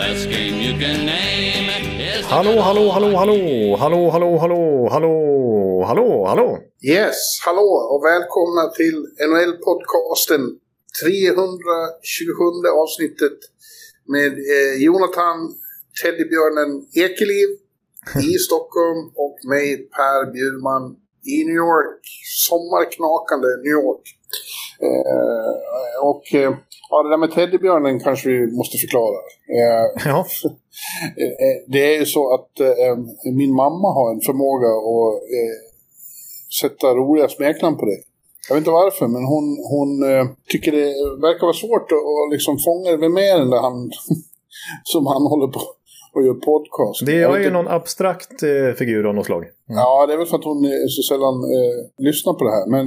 And the best game you can name is the Hallå, hallå, hallå, hallå, hallå, hallå, hallå, hallå, hallå, hallå. Yes, hallå och välkomna till NHL-podcasten 327 avsnittet med eh, Jonathan Teddybjörnen Ekeliv i Stockholm och mig Per Bjurman i New York. Sommarknakande New York. Eh, och eh, ja, det där med Teddybjörnen kanske vi måste förklara. Eh, Ja, Eh, Det är ju så att eh, min mamma har en förmåga att eh, sätta roliga smeknamn på det. Jag vet inte varför, men hon, hon eh, tycker det verkar vara svårt att, att liksom fånga det med den där han som han håller på och gör podcast. det är ju inte- någon abstrakt eh, figur av något slag. Ja, det är väl för att hon så sällan lyssnar på det här. Men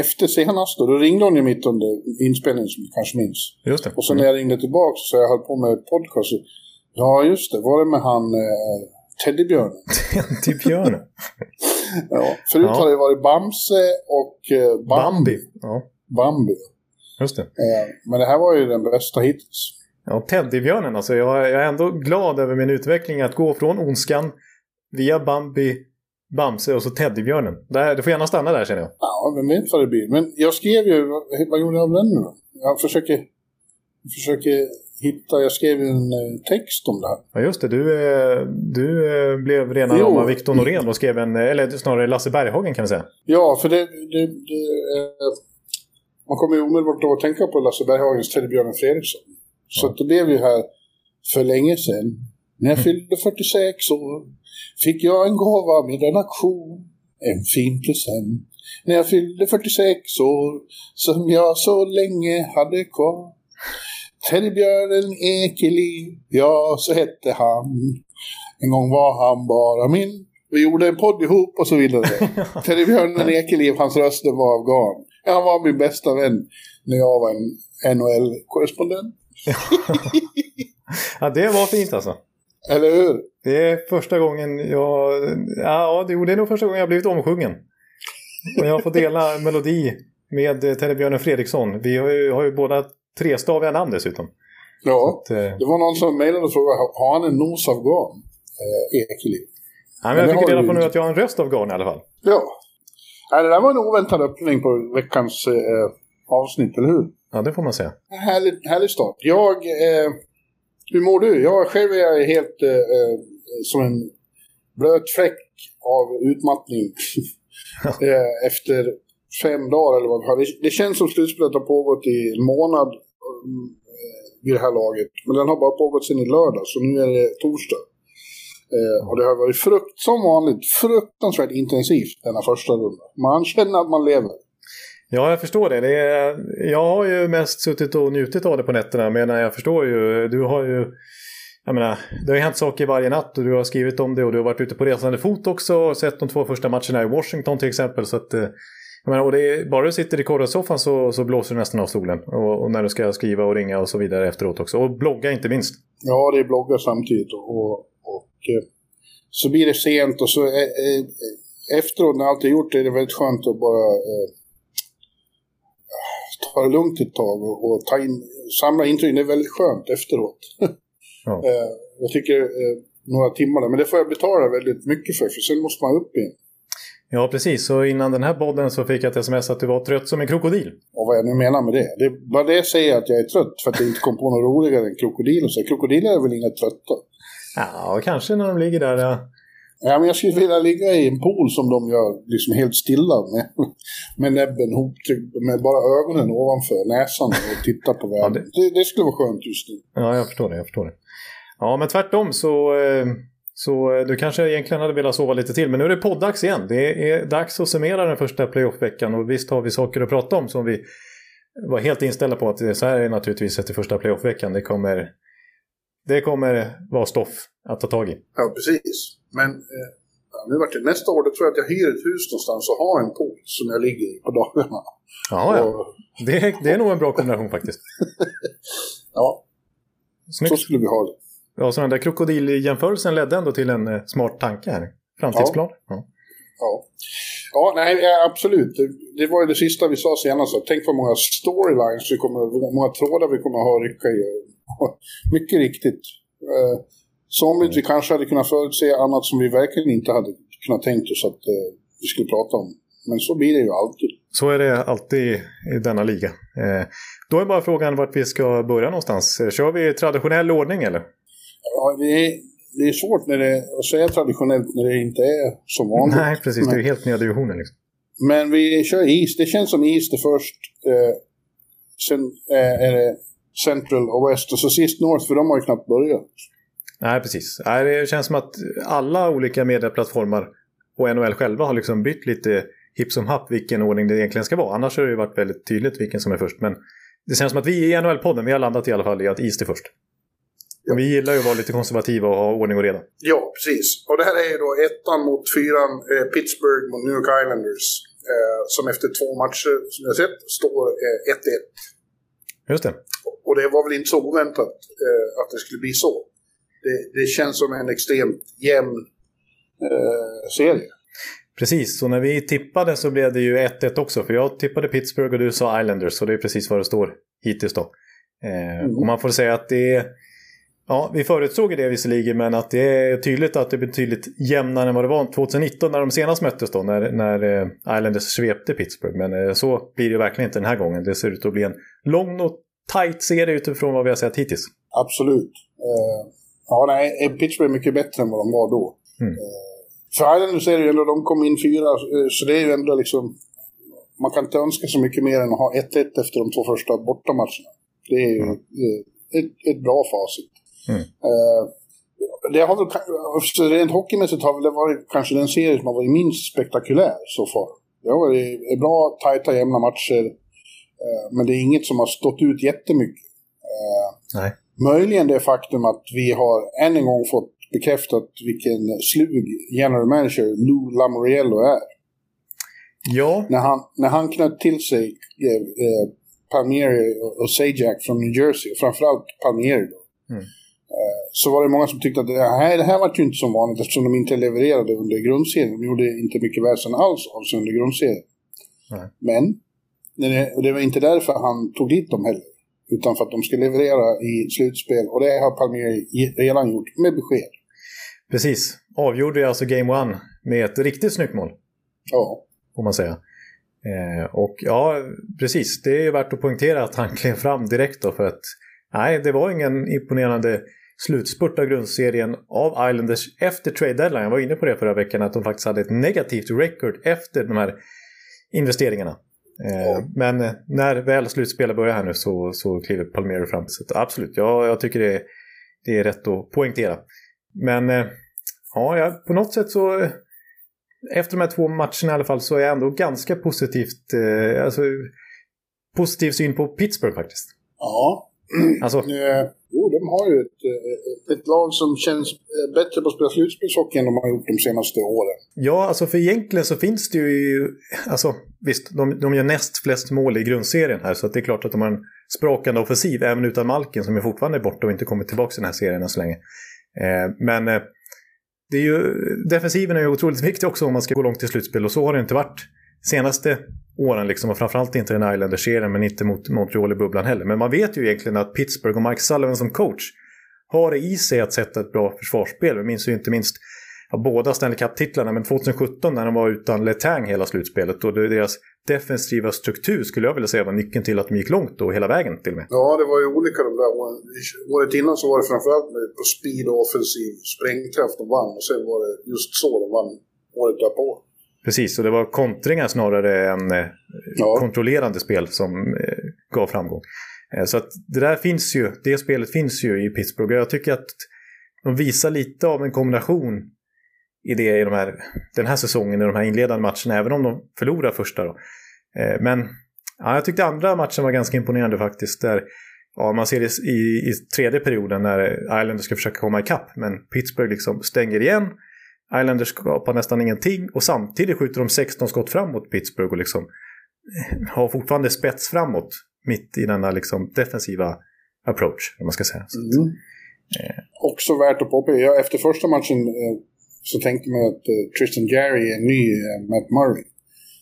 efter senast då, då ringde hon ju mitt under inspelningen som du kanske minns. Just det. Och så när jag ringde tillbaka så jag höll på med podcast. så- Ja, just det. Var det med han eh, Teddybjörnen? Till björnen. Ja. Förut Ja. har det varit Bamse och eh, Bambi. Bambi. Ja, Bambi. just det. Eh, men det här var ju den bästa hittills. Ja, Teddybjörnen. Alltså, jag, jag är ändå glad över min utveckling att gå från ondskan via Bambi, Bamse och så Teddybjörnen. Det får gärna stanna där känner jag. Ja, vem vet vad det blir. Men jag skrev ju, vad, vad gjorde jag av den nu då? Jag försöker, jag försöker hitta, jag skrev ju en eh, text om det här. Ja, just det. Du, eh, du eh, blev rena rama Victor Norén och skrev en, eller snarare Lasse Berghagen kan vi säga. Ja, för det, det, det man kommer ju omedelbart att tänka på Lasse Berghagens Teddybjörnen Fredriksson. Så att det blev ju här för länge sedan. När jag fyllde 46 år fick jag en gåva med en aktion. En fin present. När jag fyllde 46 år som jag så länge hade kvar. Teddybjörnen Ekeliv, ja så hette han. En gång var han bara min. Vi gjorde en podd ihop och så vidare. Teddybjörnen Ekeliv, hans röst var afghan. Han var min bästa vän när jag var en NHL-korrespondent. Ja, det var fint alltså. Eller hur? Det är första gången jag... Ja, det är nog första gången jag har blivit omsjungen. Och jag får dela melodi med eh, Teddybjörnen Fredriksson. Vi har ju, har ju båda trestaviga namn dessutom. Ja. Att, eh, Det var någon som mejlade och frågade, har han en nos-afghan? Eh, Ekeliv. ja, men det jag fick reda på nu att jag har en röst av garn i alla fall. Ja. Nej, det där var en oväntad öppning på veckans eh, avsnitt, eller hur? Ja, det får man säga. Härlig, härlig start. Jag, eh, hur mår du? Jag själv är helt eh, eh, som en blöt fläck av utmattning. efter fem dagar eller vad. Det, det känns som slutspelet har pågått i en månad eh, vid det här laget. Men den har bara pågått sedan i lördag, så nu är det torsdag. Eh, och det har varit frukt, som vanligt fruktansvärt intensivt denna första rundan. Man känner att man lever. Ja, jag förstår det. det är, jag har ju mest suttit och njutit av det på nätterna. Men jag förstår ju, du har ju... Jag menar, det har ju hänt saker varje natt och du har skrivit om det och du har varit ute på resande fot också och sett de två första matcherna i Washington till exempel. Så att, eh, jag menar, och det är, bara du sitter i korrespondentsoffan så, så blåser du nästan av stolen. Och, och när du ska skriva och ringa och så vidare efteråt också. Och blogga inte minst. Ja, det är bloggar samtidigt och, och, och eh, så blir det sent och så eh, efteråt när allt är gjort är det väldigt skönt att bara eh, ta det lugnt ett tag och, och ta in, samla intryck. Det är väldigt skönt efteråt. Ja. eh, jag tycker eh, några timmar där, men det får jag betala väldigt mycket för, för sen måste man upp igen. Ja, precis. Så innan den här podden så fick jag ett sms att du var trött som en krokodil. Och vad jag nu menar med det. det bara det säger att jag är trött för att jag inte kom på något roligare än krokodil. Så krokodiler är väl inga trötta. Ja, kanske när de ligger där. Ja. Ja, men jag skulle vilja ligga i en pool som de gör liksom helt stilla med, med näbben hoptryckt med bara ögonen ovanför näsan och titta på världen. det... Det, skulle vara skönt just nu. Ja, jag förstår det. Jag förstår det. Ja, men tvärtom så, eh, så eh, du kanske egentligen hade velat sova lite till. Men nu är det poddags igen. Det är dags att summera den första playoff-veckan. Och visst har vi saker att prata om som vi var helt inställda på att det- så här är naturligtvis efter första playoff-veckan. Det kommer det kommer vara stoff att ta tag i. Ja, precis. Men eh, nu vart det nästa år, då tror jag att jag hyr ett hus någonstans och har en pool som jag ligger i på dagarna. Ja, ja. Och, Det, det är nog en bra kombination faktiskt. ja, så Snyggt. skulle vi ha det. Ja, så den där krokodiljämförelsen ledde ändå till en eh, smart tanke här. Framtidsplan. Ja. Ja, ja nej, ja, absolut. Det, var ju det sista vi sa senast. Tänk vad många storylines vi kommer, hur många trådar vi kommer ha att rycka i. Mycket riktigt. Eh, somligt vi kanske hade kunnat förutse, annat som vi verkligen inte hade kunnat tänkt oss att eh, vi skulle prata om. Men så blir det ju alltid. Så är det alltid i denna liga. Eh, då är bara frågan vart vi ska börja någonstans. Eh, Kör vi i traditionell ordning eller? Ja, det, är, det är svårt när det, att säga traditionellt när det inte är som vanligt. Nej, precis. Det är helt nya divisioner liksom. Men vi kör East. Det känns som East är först. Eh, sen eh, är det Central och West och så sist North för de har ju knappt börjat. Nej, precis. Nej, det känns som att alla olika medieplattformar och NHL själva har liksom bytt lite hipp som happ vilken ordning det egentligen ska vara. Annars har det ju varit väldigt tydligt vilken som är först. Men det känns som att vi i NHL-podden, vi har landat i alla fall i att East är först. Och vi gillar ju att vara lite konservativa och ha ordning och reda. Ja, precis. Och det här är ju då ettan mot fyran, eh, Pittsburgh mot New York Islanders. Eh, som efter två matcher, som jag sett, står eh, 1-1. Just det. Och det var väl inte så oväntat eh, att det skulle bli så. Det, det känns som en extremt jämn eh, serie. Precis, så när vi tippade så blev det ju 1-1 också. För jag tippade Pittsburgh och du sa Islanders. Och det är precis vad det står hittills då. Eh, Mm. Och man får säga att det är... Ja, vi förutsåg det visserligen, men att det är tydligt att det är betydligt jämnare än vad det var 2019 när de senast möttes då, när, när eh, Islanders svepte Pittsburgh. Men eh, så blir det verkligen inte den här gången. Det ser ut att bli en lång och tight serie utifrån vad vi har sett hittills. Absolut. Eh, ja, nej, Pittsburgh är mycket bättre än vad de var då. Mm. Eh, för Islanders är det ju ändå, de kom in fyra, så det är ju ändå liksom... Man kan inte önska så mycket mer än att ha 1-1 efter de två första bortamatcherna. Det är ju eh, ett, ett bra facit. Mm. Eh, det har väl, ka- så rent hockeymässigt har väl det varit kanske den serie som har varit minst spektakulär så far. Det har varit bra, tajta, jämna matcher. Eh, men det är inget som har stått ut jättemycket. Eh, Nej. Möjligen det faktum att vi har än en gång fått bekräftat vilken slug general manager Lou Lamoriello är. Ja, När han, när han knöt till sig eh, eh, Palmieri och- och Sajak från New Jersey, framförallt Palmieri då. Mm. Eh, så var det många som tyckte att det här, det här var ju inte som vanligt eftersom de inte levererade under grundserien. De gjorde inte mycket väsen alls av sig under grundserien. Nej. Men det, det var inte därför han tog dit dem heller. Utan för att de ska leverera i slutspel. Och det har Palmieri ge- redan gjort med besked. precis. Avgjorde alltså Game One med ett riktigt snyggt mål. Ja, får man säga. Eh, och ja, precis. Det är ju värt att poängtera att han klev fram direkt då för att nej, det var ingen imponerande slutspurt av grundserien av Islanders efter trade deadline. Jag var inne på det förra veckan att de faktiskt hade ett negativt record efter de här investeringarna. Ja. Men eh, när väl slutspelet börjar här nu så, så kliver Palmero fram. Så absolut, ja, jag tycker det är, det är rätt att poängtera. Men eh, ja, på något sätt så efter de här två matcherna i alla fall så är jag ändå ganska positivt, eh, alltså, positiv syn på Pittsburgh faktiskt. ja. Alltså, Eh, jo, de har ju ett, eh, ett lag som känns eh, bättre på att spela slutspelshockey än de har gjort de senaste åren. ja, alltså för egentligen så finns det ju, alltså visst, de, de gör näst flest mål i grundserien här så det är klart att de har en sprakande offensiv även utan Malkin som är fortfarande borta och inte kommit tillbaka i den här serien än så länge. Eh, men eh, det är ju, defensiven är ju otroligt viktig också om man ska gå långt i slutspel och så har det inte varit senaste åren liksom och framförallt inte den Islanders-serien men inte mot Montreal i bubblan heller. Men man vet ju egentligen att Pittsburgh och Mike Sullivan som coach har det i sig att sätta ett bra försvarsspel. Vi minns ju inte minst ja, båda Stanley Cup-titlarna, men 2017 när de var utan Letang hela slutspelet och deras defensiva struktur skulle jag vilja säga var nyckeln till att de gick långt och hela vägen till och med. Ja, det var ju olika de där åren. Året innan så var det framförallt med, på speed och offensiv sprängkraft de vann. Och sen var det just så de vann året därpå. Precis, och det var kontringar snarare än eh, Ja. kontrollerande spel som eh, gav framgång. Eh, så att det där finns ju, det spelet finns ju i Pittsburgh jag tycker att de visar lite av en kombination i det i de här, den här säsongen, i de här inledande matcherna, även om de förlorar första då. Men ja, jag tyckte andra matchen var ganska imponerande faktiskt, där ja, man ser det i, i tredje perioden när Islanders ska försöka komma ikapp. Men Pittsburgh liksom stänger igen. Islanders skapar nästan ingenting och samtidigt skjuter de 16 skott framåt Pittsburgh och liksom har fortfarande spets framåt mitt i denna liksom defensiva approach, om man ska säga. Mm. Eh. Också värt att påpeka, efter första matchen eh, så tänkte man att eh, Tristan Gary är ny eh, Matt Murray.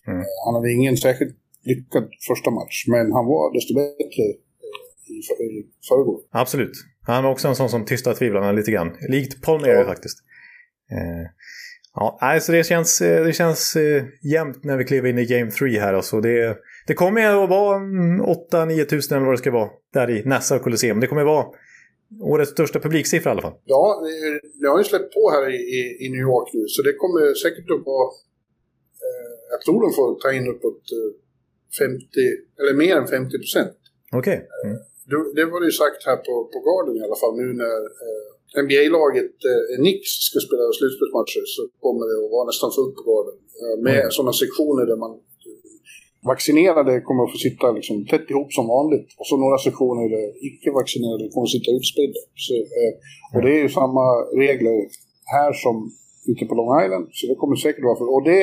Mm. Eh, han hade ingen särskilt lyckad första match, men han var desto bättre eh, i, i förrgår. Absolut. Han var också en sån som tystade tvivlarna lite grann. Likt Paul Mary ja. faktiskt. Ja, alltså det känns, eh, det känns eh, jämnt när vi kliver in i Game 3 här. Alltså. Det, det kommer att vara 8-9 tusen eller vad det ska vara där i Nassau Colosseum. Det kommer att vara årets största publiksiffra i alla fall. Ja, det har ju släppt på här i, i New York nu så det kommer säkert att vara... Eh, jag tror de får ta in uppåt 50, eller mer än 50 procent. Okej. Okay. Mm. Det, det var det ju sagt här på, på Garden i alla fall nu när eh, NBA-laget eh, Knicks ska spela slutspelsmatcher så kommer det att vara nästan fullt på garden. Eh, med mm. sådana sektioner där man vaccinerade kommer att få sitta liksom tätt ihop som vanligt. Och så några sektioner där icke-vaccinerade kommer att sitta utspridda. Så, eh, och det är ju samma regler här som ute på Long Island. Så det kommer säkert vara för... Och det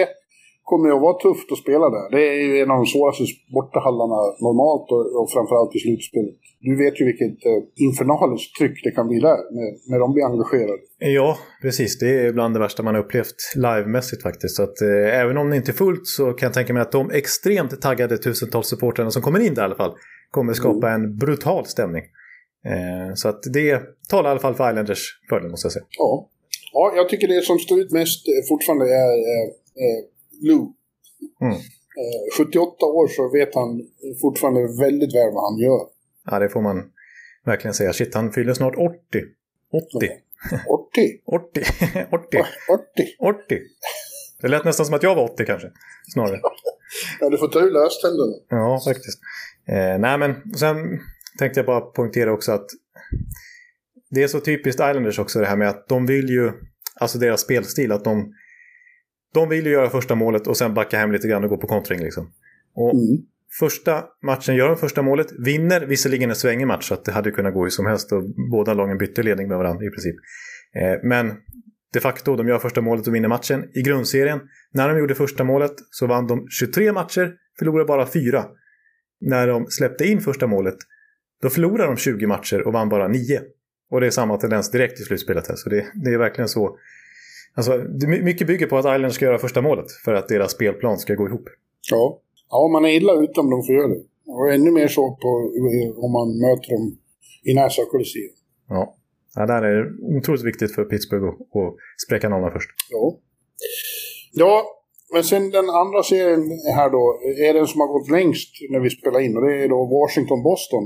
kommer att vara tufft att spela där. Det är ju en av de svåraste bortahallarna normalt och, och framförallt i slutspelet. Du vet ju vilket eh, infernaliskt tryck det kan bli där när, när de blir engagerade. Ja, precis. Det är bland det värsta man har upplevt livemässigt faktiskt. Så att, eh, även om det inte är fullt så kan jag tänka mig att de extremt taggade tusentals supportrarna som kommer in där i alla fall kommer skapa mm. en brutal stämning. Eh, så att det talar i alla fall för Islanders fördel måste jag säga. Ja. ja, jag tycker det som står ut mest eh, fortfarande är eh, eh Lou. Mm. 78 eh, år så vet han fortfarande väldigt väl vad han gör. Ja, det får man verkligen säga. Shit, han fyller snart 80. 80. 80? 80. 80. 80. 80. Det lät nästan som att jag var 80 kanske, snarare. ja, du får ta ur löständerna. Ja, faktiskt. Eh, nej, men sen tänkte jag bara poängtera också att det är så typiskt Islanders också det här med att de vill ju, alltså deras spelstil, att de de vill ju göra första målet och sen backa hem lite grann och gå på kontring. Liksom. Och mm. Första matchen gör de första målet, vinner visserligen en svängig match så att det hade kunnat gå hur som helst och båda lagen bytte ledning med varandra i princip. Eh, men de facto, de gör första målet och vinner matchen. I grundserien, när de gjorde första målet så vann de 23 matcher, förlorade bara 4. När de släppte in första målet, då förlorade de 20 matcher och vann bara 9. Och det är samma tendens direkt i slutspelet här, så det, det är verkligen så Alltså, mycket bygger på att Island ska göra första målet för att deras spelplan ska gå ihop. Ja, ja man är illa ute om de får göra det. Och ännu mer så på, om man möter dem i Nassau Coliseum. Ja. ja, där är det otroligt viktigt för Pittsburgh att, att spräcka nollan först. Ja. Ja, men sen den andra serien här då är den som har gått längst när vi spelar in och det är då Washington-Boston.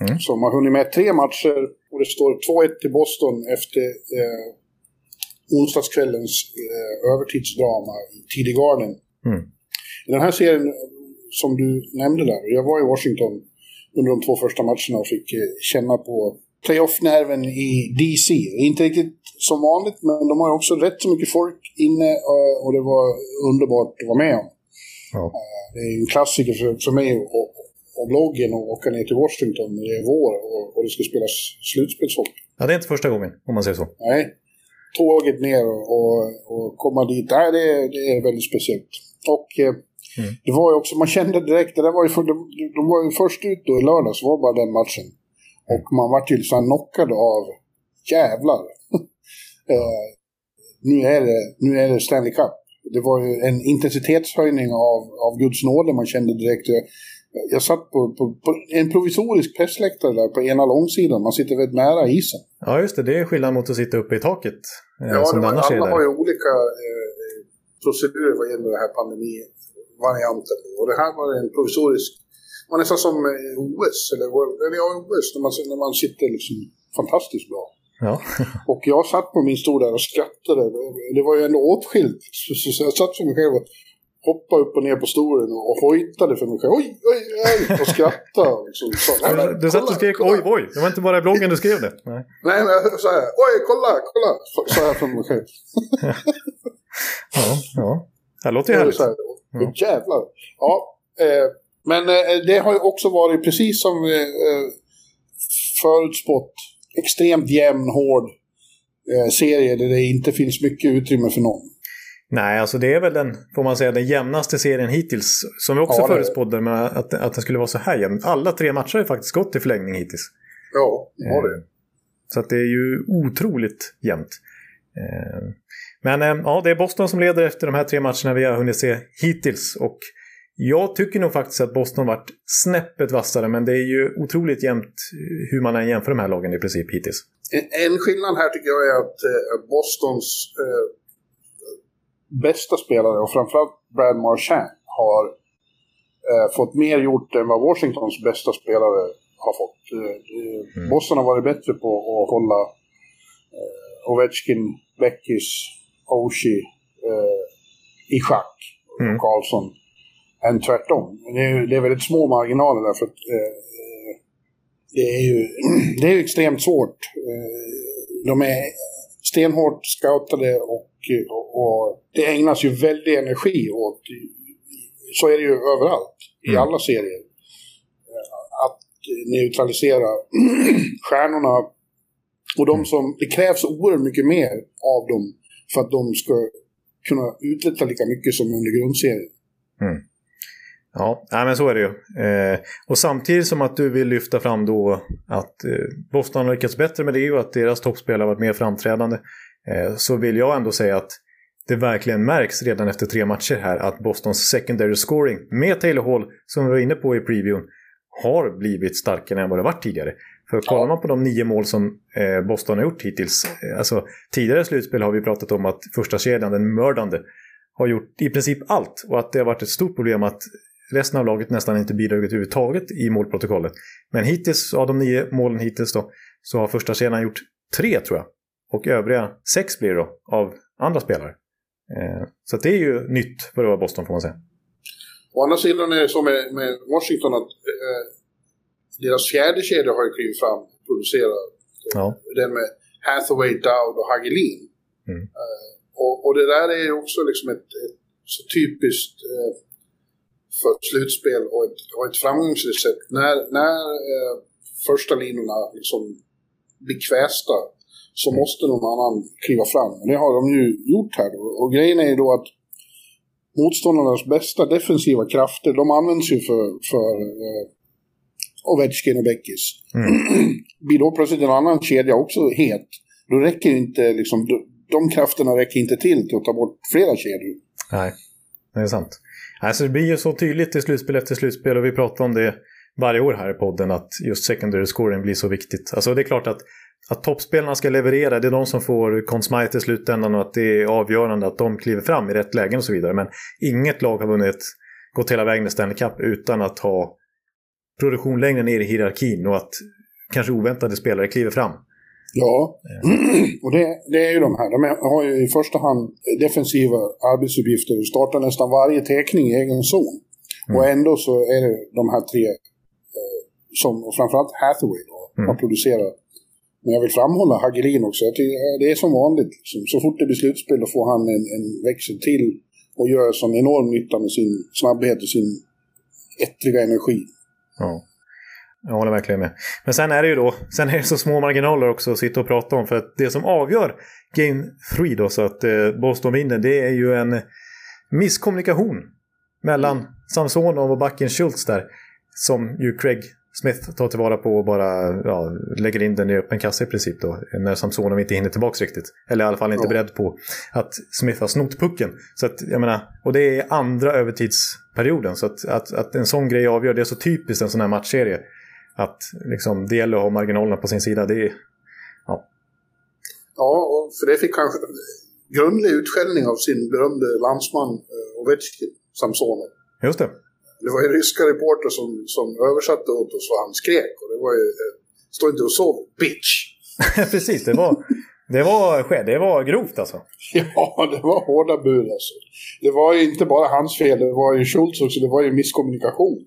Mm. Som har hunnit med tre matcher och det står 2-1 till Boston efter eh, onsdagskvällens eh, övertidsdrama i Tidig Garden. Mm. Den här serien som du nämnde där, jag var i Washington under de två första matcherna och fick eh, känna på playoff-nerven i DC. Inte riktigt som vanligt, men de har ju också rätt så mycket folk inne eh, och det var underbart att vara med om. Ja. Eh, det är en klassiker för, för mig och, och bloggen att åka ner till Washington när det är vår och, och det ska spelas slutspelshockey. Ja, det är inte första gången, om man säger så. Nej, tåget ner och, och komma dit, nej, det, det är väldigt speciellt. Och eh, mm. det var ju också, man kände direkt, det var ju för, de, de var ju först ut då i lördags, var bara den matchen. Och man var till så knockad av jävlar. eh, nu, är det, nu är det Stanley Cup. Det var ju en intensitetshöjning av, av Guds nåde man kände direkt. Jag satt på, på, på, en provisorisk pressläktare där på ena långsidan. Man sitter väldigt nära isen. Ja, just det. Det är skillnad mot att sitta uppe i taket. Eh, ja, som var, alla har ju olika eh, procedurer vad gäller den här pandemivarianten. Och det här var en provisorisk... Det var nästan som eh, OS, eller, eller ja, OS, när man, när man sitter liksom fantastiskt bra. Ja. och jag satt på min stol där och skrattade. Det var ju ändå åtskilt. Så, så, så jag satt för mig själv och hoppade upp och ner på stolen och hojtade för mig själv. Oj, oj, oj! Och skrattade. Liksom. Så, nej, du satt och skrek oj, oj. Det var inte bara i bloggen du skrev det. Nej, nej men jag sa oj, kolla, kolla! Sa jag för mig själv. ja, ja. Det låter ju härligt. Så här, ja. Jävlar. Ja, eh, men eh, det har ju också varit precis som eh, förutspått extremt jämn, hård eh, serie där det inte finns mycket utrymme för någon. Nej, alltså det är väl den, får man säga, den jämnaste serien hittills. Som vi också Ja, det- förutspådde, men att, att den skulle vara så här jämn. Alla tre matcher har ju faktiskt gått till förlängning hittills. Ja, ja det. Så att det är ju otroligt jämnt. Eh, Men eh, ja, det är Boston som leder efter de här tre matcherna vi har hunnit se hittills. Och jag tycker nog faktiskt att Boston varit snäppet vassare, men det är ju otroligt jämnt eh, hur man än jämför de här lagen i princip hittills. En, en skillnad här tycker jag är att eh, Bostons eh, bästa spelare och framförallt Brad Marchand har eh, fått mer gjort än vad Washingtons bästa spelare har fått. Eh, eh, Mm. Boston har varit bättre på att hålla eh, Ovechkin, Beckis, Oshie eh, i schack, Mm. Karlsson, än tvärtom. Det är, det är väldigt små marginaler där för att eh, eh, det är ju det är extremt svårt. Eh, De är stenhårt scoutade och, och, det ägnas ju väldig energi åt, så är det ju överallt, i Mm. alla serier. Eh, Att neutralisera stjärnorna och de som, det krävs oerhört mycket mer av dem för att de ska kunna uträtta lika mycket som under grundserien. Ja, nej, men så är det ju. Eh, och samtidigt som att du vill lyfta fram då att eh, Boston har lyckats bättre med det och att deras toppspelare har varit mer framträdande. Eh, så vill jag ändå säga att det verkligen märks redan efter tre matcher här att Bostons secondary scoring med Taylor Hall, som vi var inne på i previewn, har blivit starkare än vad det varit tidigare. För kollar man på de nio mål som eh, Boston har gjort hittills, eh, alltså tidigare slutspel har vi pratat om att första kedjan, den mördande, har gjort i princip allt och att det har varit ett stort problem att resten av laget nästan inte bidragit överhuvudtaget i målprotokollet. Men hittills, av de nio målen hittills då, så har första kedjan gjort tre tror jag. Och övriga sex blir då, av andra spelare. Eh, så det är ju nytt för att vara Boston får man säga. Å andra sidan är det så med, med Washington att eh, deras fjärde kedja har ju klivit fram och producerat. Ja. Den med Hathaway, Dowd och Hagelin. Mm. Eh, och, och det där är ju också liksom ett, ett så typiskt eh, för slutspel och ett, och ett framgångsrecept. När, när eh, första linorna liksom blir kvästa så Mm. måste någon annan kliva fram. Och det har de ju gjort här. då. Och grejen är ju då att motståndarnas bästa defensiva krafter, de används ju för, för eh, Ovechkin och Beckis. Blir då plötsligt en annan kedja också het, då räcker inte liksom, de, de krafterna räcker inte till till att ta bort flera kedjor. Nej, det är sant. Alltså det blir ju så tydligt i slutspel efter slutspel och vi pratar om det varje år här i podden att just secondary scoring blir så viktigt. Alltså det är klart att, att toppspelarna ska leverera, det är de som får Conn Smythe i slutändan och att det är avgörande att de kliver fram i rätt lägen och så vidare. Men inget lag har vunnit, gått hela vägen i Stanley Cup utan att ha produktion längre ner i hierarkin och att kanske oväntade spelare kliver fram. Ja, och det, det är ju de här. De har ju i första hand defensiva arbetsuppgifter och startar nästan varje teckning i egen zon. Och ändå så är det de här tre eh, som, och framförallt Hathaway då, har producerat. Men jag vill framhålla Hagelin också. Jag tycker, det är som vanligt. Liksom. Så fort det blir slutspel då får han en, en växel till och gör sån enorm nytta med sin snabbhet och sin ettriga energi. Ja. Jag håller verkligen med. Men sen är det ju då, sen är det så små marginaler också att sitta och prata om. För att det som avgör Game 3 då, så att eh, Boston vinner, det är ju en misskommunikation mellan Samsonov och backen Schultz där. Som ju Craig Smith tar tillvara på och bara ja, lägger in den i öppen kasse i princip då. När Samsonov inte hinner tillbaka riktigt. Eller i alla fall inte Ja. beredd på att Smith har snott pucken. Så att, jag menar, och det är andra övertidsperioden. Så att, att, att en sån grej avgör, det är så typiskt en sån här matchserie. Att liksom, det gäller att ha marginalerna på sin sida. Det är, Ja, och för det fick han grundlig utskällning av sin berömde landsman eh, Ovechkin, Samsonov. just det. Det var ju ryska reporter som, som översatte åt oss vad han skrek. Och det var ju, eh, stå inte och sov, bitch! Precis, det var, det var, det var grovt alltså. Ja, det var hårda bud alltså. Det var ju inte bara hans fel, det var ju Schultz också, det var ju misskommunikation.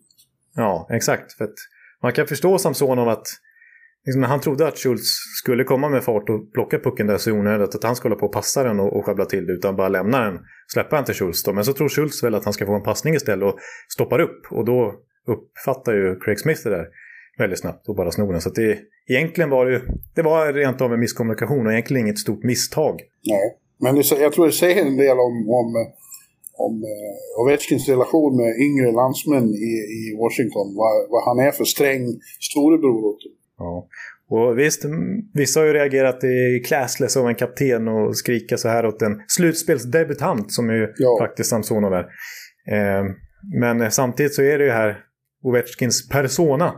Ja, exakt. För man kan förstå Samsonov att liksom, han trodde att Schultz skulle komma med fart och plocka pucken där så onödigt att han skulle hålla på och passa den och, och sjabbla till det utan bara lämna den, släppa den till Schultz då. Men så tror Schultz väl att han ska få en passning istället och stoppar upp och då uppfattar ju Craig Smith det där. väldigt snabbt och bara snor den. Så att det, egentligen var det, ju... det var rent av en misskommunikation och egentligen inget stort misstag. Nej, men det, jag tror det säger en del om, om, om eh, Ovechkins relation med yngre landsmän i, i Washington. Vad, vad han är för sträng storebror åt dem. Ja. Och visst, vissa har ju reagerat i classless av en kapten och skrika så här åt en slutspelsdebutant som ju ja. faktiskt Samsonov är. Eh, men samtidigt så är det ju här Ovechkins persona.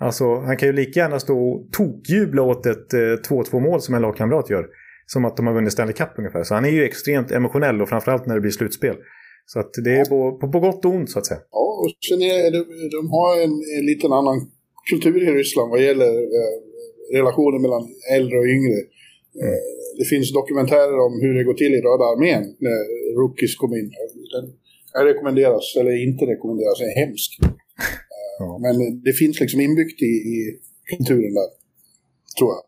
Alltså han kan ju lika gärna stå och tokjubla åt ett eh, 2-2 mål som en lagkamrat gör. Som att de har vunnit Stanley Cup ungefär. Så han är ju extremt emotionell och framförallt när det blir slutspel. Så att det är på, på, på gott och ont så att säga. Ja, och sen är det, de har en, en liten annan kultur i Ryssland vad gäller eh, relationen mellan äldre och yngre. Eh, det finns dokumentärer om hur det går till i Röda armén när rookies kom in. Den rekommenderas, eller inte rekommenderas, är hemsk. Eh, ja. Men det finns liksom inbyggt i, i kulturen där, tror jag.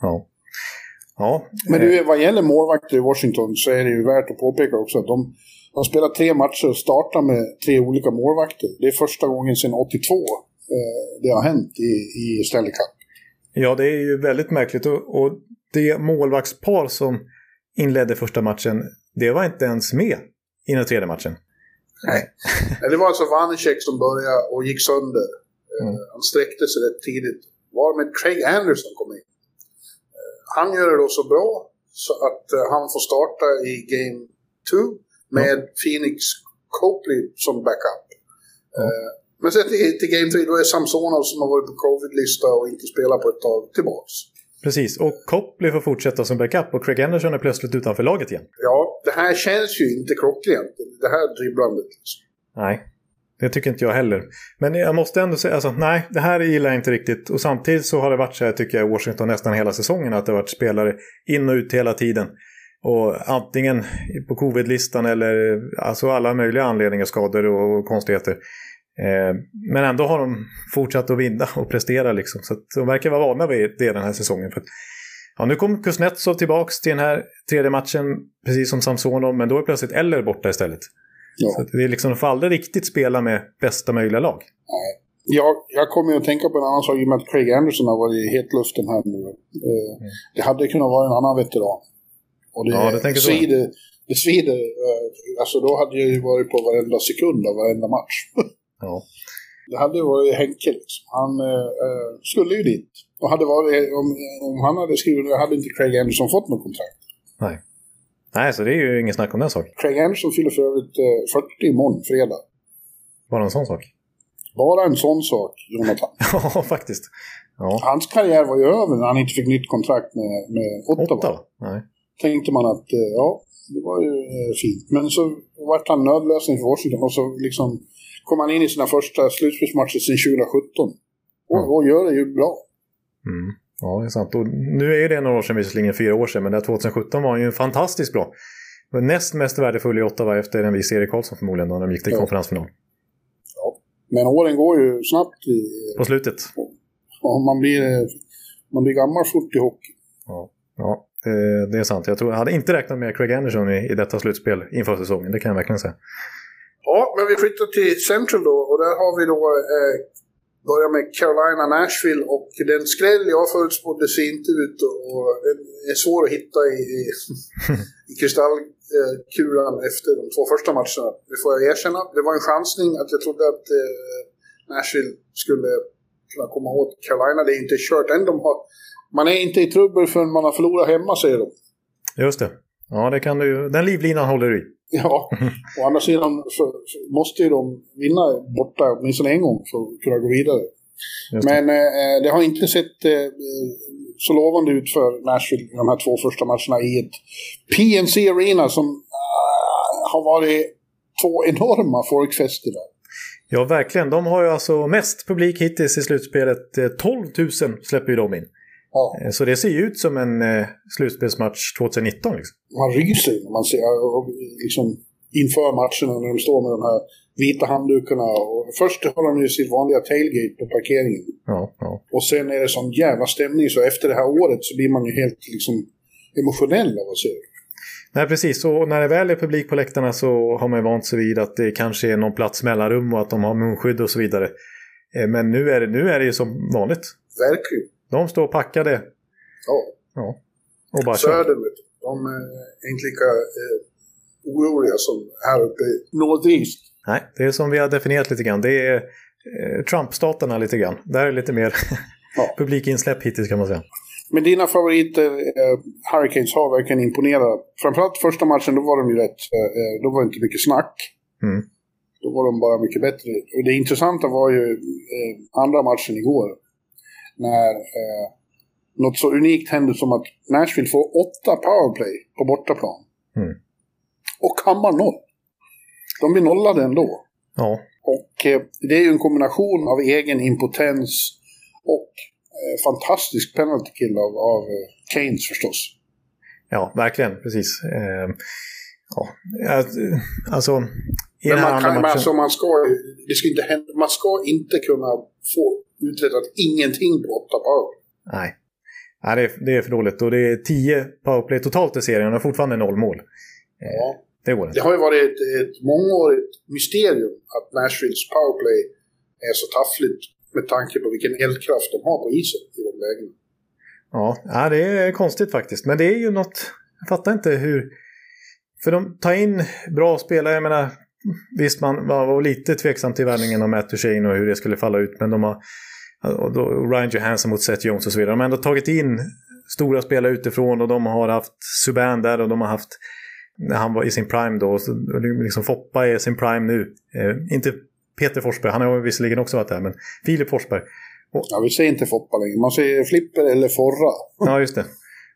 Ja. Ja, Men du, vad gäller målvakter i Washington så är det ju värt att påpeka också att de har spelat tre matcher och startat med tre olika målvakter. Det är första gången sedan 82 eh, det har hänt i, i Stanley Cup. Ja, det är ju väldigt märkligt. Och, och det målvaktspar som inledde första matchen, det var inte ens med i den tredje matchen. Nej. det var alltså Vanecek som började och gick sönder. Eh, mm. Han sträckte sig rätt tidigt. Var med Craig Anderson kom in. Eh, han gör det då så bra så att eh, han får starta i Game 2 med mm. Phoenix Copley som backup. Mm. Men sen till, till Game 3 då är Samsonov som har varit på covid-lista och inte spelat på ett tag tillbaks. Precis, och Copley får fortsätta som backup och Craig Anderson är plötsligt utanför laget igen. Ja, det här känns ju inte klockrent, det här dribblandet. Liksom. Nej, det tycker inte jag heller. Men jag måste ändå säga, alltså, nej, det här gillar jag inte riktigt. Och samtidigt så har det varit så här, tycker jag, i Washington nästan hela säsongen, att det har varit spelare in och ut hela tiden. Och antingen på covid-listan eller alltså alla möjliga anledningar, skador och konstigheter. Eh, men ändå har de fortsatt att vinna och prestera liksom. Så de verkar vara vana vid det den här säsongen. För ja, nu kom Kuznetsov tillbaka till den här tredje matchen, precis som Samsonov, men då är plötsligt Eller borta istället. Ja. Så det är liksom, de får aldrig riktigt spela med bästa möjliga lag. Jag, jag kommer att tänka på en annan sak i och med att Craig Anderson har varit i hetluften här nu. Eh, mm. Det hade kunnat vara en annan veteran. Och det, ja, det svider, det svider. Eh, alltså då hade jag ju varit på varenda sekund av varenda match. Ja. Det hade varit Henke liksom. Han äh, skulle ju dit. Och hade varit, om, om han hade skrivit det hade inte Craig Anderson fått något kontrakt. Nej. Nej, så det är ju ingen snack om den saken. Craig Anderson fyller för övrigt äh, 40 imorgon, fredag. Bara en sån sak? Bara en sån sak, Jonathan. ja, faktiskt. Ja. Hans karriär var ju över när han inte fick nytt kontrakt med, med Ottawa. Ottawa? Nej. Tänkte man att, äh, ja, det var ju fint. Men så vart han nödlösning för Washington och så liksom kom han in i sina första slutspelsmatcher sedan 2017. Och, mm. och gör det ju bra. Mm. Ja, det är sant. Och nu är det några år sedan, visserligen fyra år sedan, men det 2017 var han ju fantastiskt bra. Näst mest värdefull i Ottawa efter en viss Erik Karlsson förmodligen, då de gick till ja. konferensfinal. Ja, men åren går ju snabbt. I, På slutet. Ja, man blir, man blir gammal fort i hockey. Ja, ja det är sant. Jag, tror, jag hade inte räknat med Craig Anderson i, i detta slutspel inför säsongen, det kan jag verkligen säga. Ja, men vi flyttar till Central då och där har vi då eh, börjar med Carolina Nashville och den skräll jag förutspådde ser inte ut och den är svår att hitta i, i, i kristallkulan efter de två första matcherna. Det får jag erkänna. Det var en chansning att jag trodde att eh, Nashville skulle kunna komma åt Carolina. Det är inte kört än. De har, man är inte i trubbel förrän man har förlorat hemma, säger de. Just det. Ja, det kan du, den livlinan håller du i. Ja, å andra sidan så, måste ju de vinna borta åtminstone en gång för att kunna gå vidare. Men eh, det har inte sett eh, så lovande ut för Nashville de här två första matcherna i ett PNC Arena som uh, har varit två enorma folkfester där. Ja, verkligen. De har ju alltså mest publik hittills i slutspelet. 12 eh, 000 släpper ju de in. Ja. Eh, så det ser ju ut som en eh, slutspelsmatch 2019. Liksom. Man ryser när man ser liksom, inför matcherna när de står med de här vita handdukarna. Och först har de ju sitt vanliga tailgate på parkeringen. Ja, ja. Och sen är det sån jävla stämning så efter det här året så blir man ju helt liksom, emotionell av att se det. Nej, precis. Och när det väl är publik på läktarna så har man ju vant sig vid att det kanske är någon plats mellanrum och att de har munskydd och så vidare. Eh, men nu är, det, nu är det ju som vanligt. Verkligen. De står packade. Ja. ja. Och bara kör. Södern, vet du. De är inte lika eh, oroliga som här uppe i Northeast. Nej, det är som vi har definierat lite grann. Det är eh, Trump-staterna lite grann. Där är det lite mer Ja. publikinsläpp hittills kan man säga. Men dina favoriter, eh, Hurricanes, har verkligen imponerat. Framförallt första matchen, då var de ju rätt... Eh, då var det inte mycket snack. Mm. Då var de bara mycket bättre. Och det intressanta var ju eh, andra matchen igår. När eh, något så unikt hände som att Nashville får åtta powerplay på bortaplan. Mm. Och kammar noll. De blir nollade ändå. Ja, Och eh, det är ju en kombination av egen impotens och eh, fantastisk penalty kill av, av eh, Keynes förstås. ja verkligen. Precis. Eh, ja, ja, alltså... I Men man, kan, matchen... alltså, man, ska, det ska inte hända, man ska inte kunna få uträttat ingenting på åtta power. Nej. Nej, det är, det är för dåligt. Och det är 10 powerplay totalt i serien och fortfarande noll mål. Ja. Det går Det inte. har ju varit ett, ett mångårigt mysterium att Nashvilles powerplay är så taffligt med tanke på vilken eldkraft de har på isen i de lägena. Ja, ja, det är konstigt faktiskt. Men det är ju något... Jag fattar inte hur... För de tar in bra spelare. Jag menar, visst man var, lite tveksam till värvningen av Matt Duchene och hur det skulle falla ut. Men de har... Och då, Ryan Johansson mot Seth Jones och så vidare. De har ändå tagit in stora spelare utifrån och de har haft Subban där och de har haft när han var i sin prime då. Och så, och liksom Foppa är i sin prime nu. Eh, inte Peter Forsberg, han har visserligen också varit där, men Filip Forsberg. Ja, vi säger inte Foppa längre, man säger Flipper eller Forra. Ja, just det.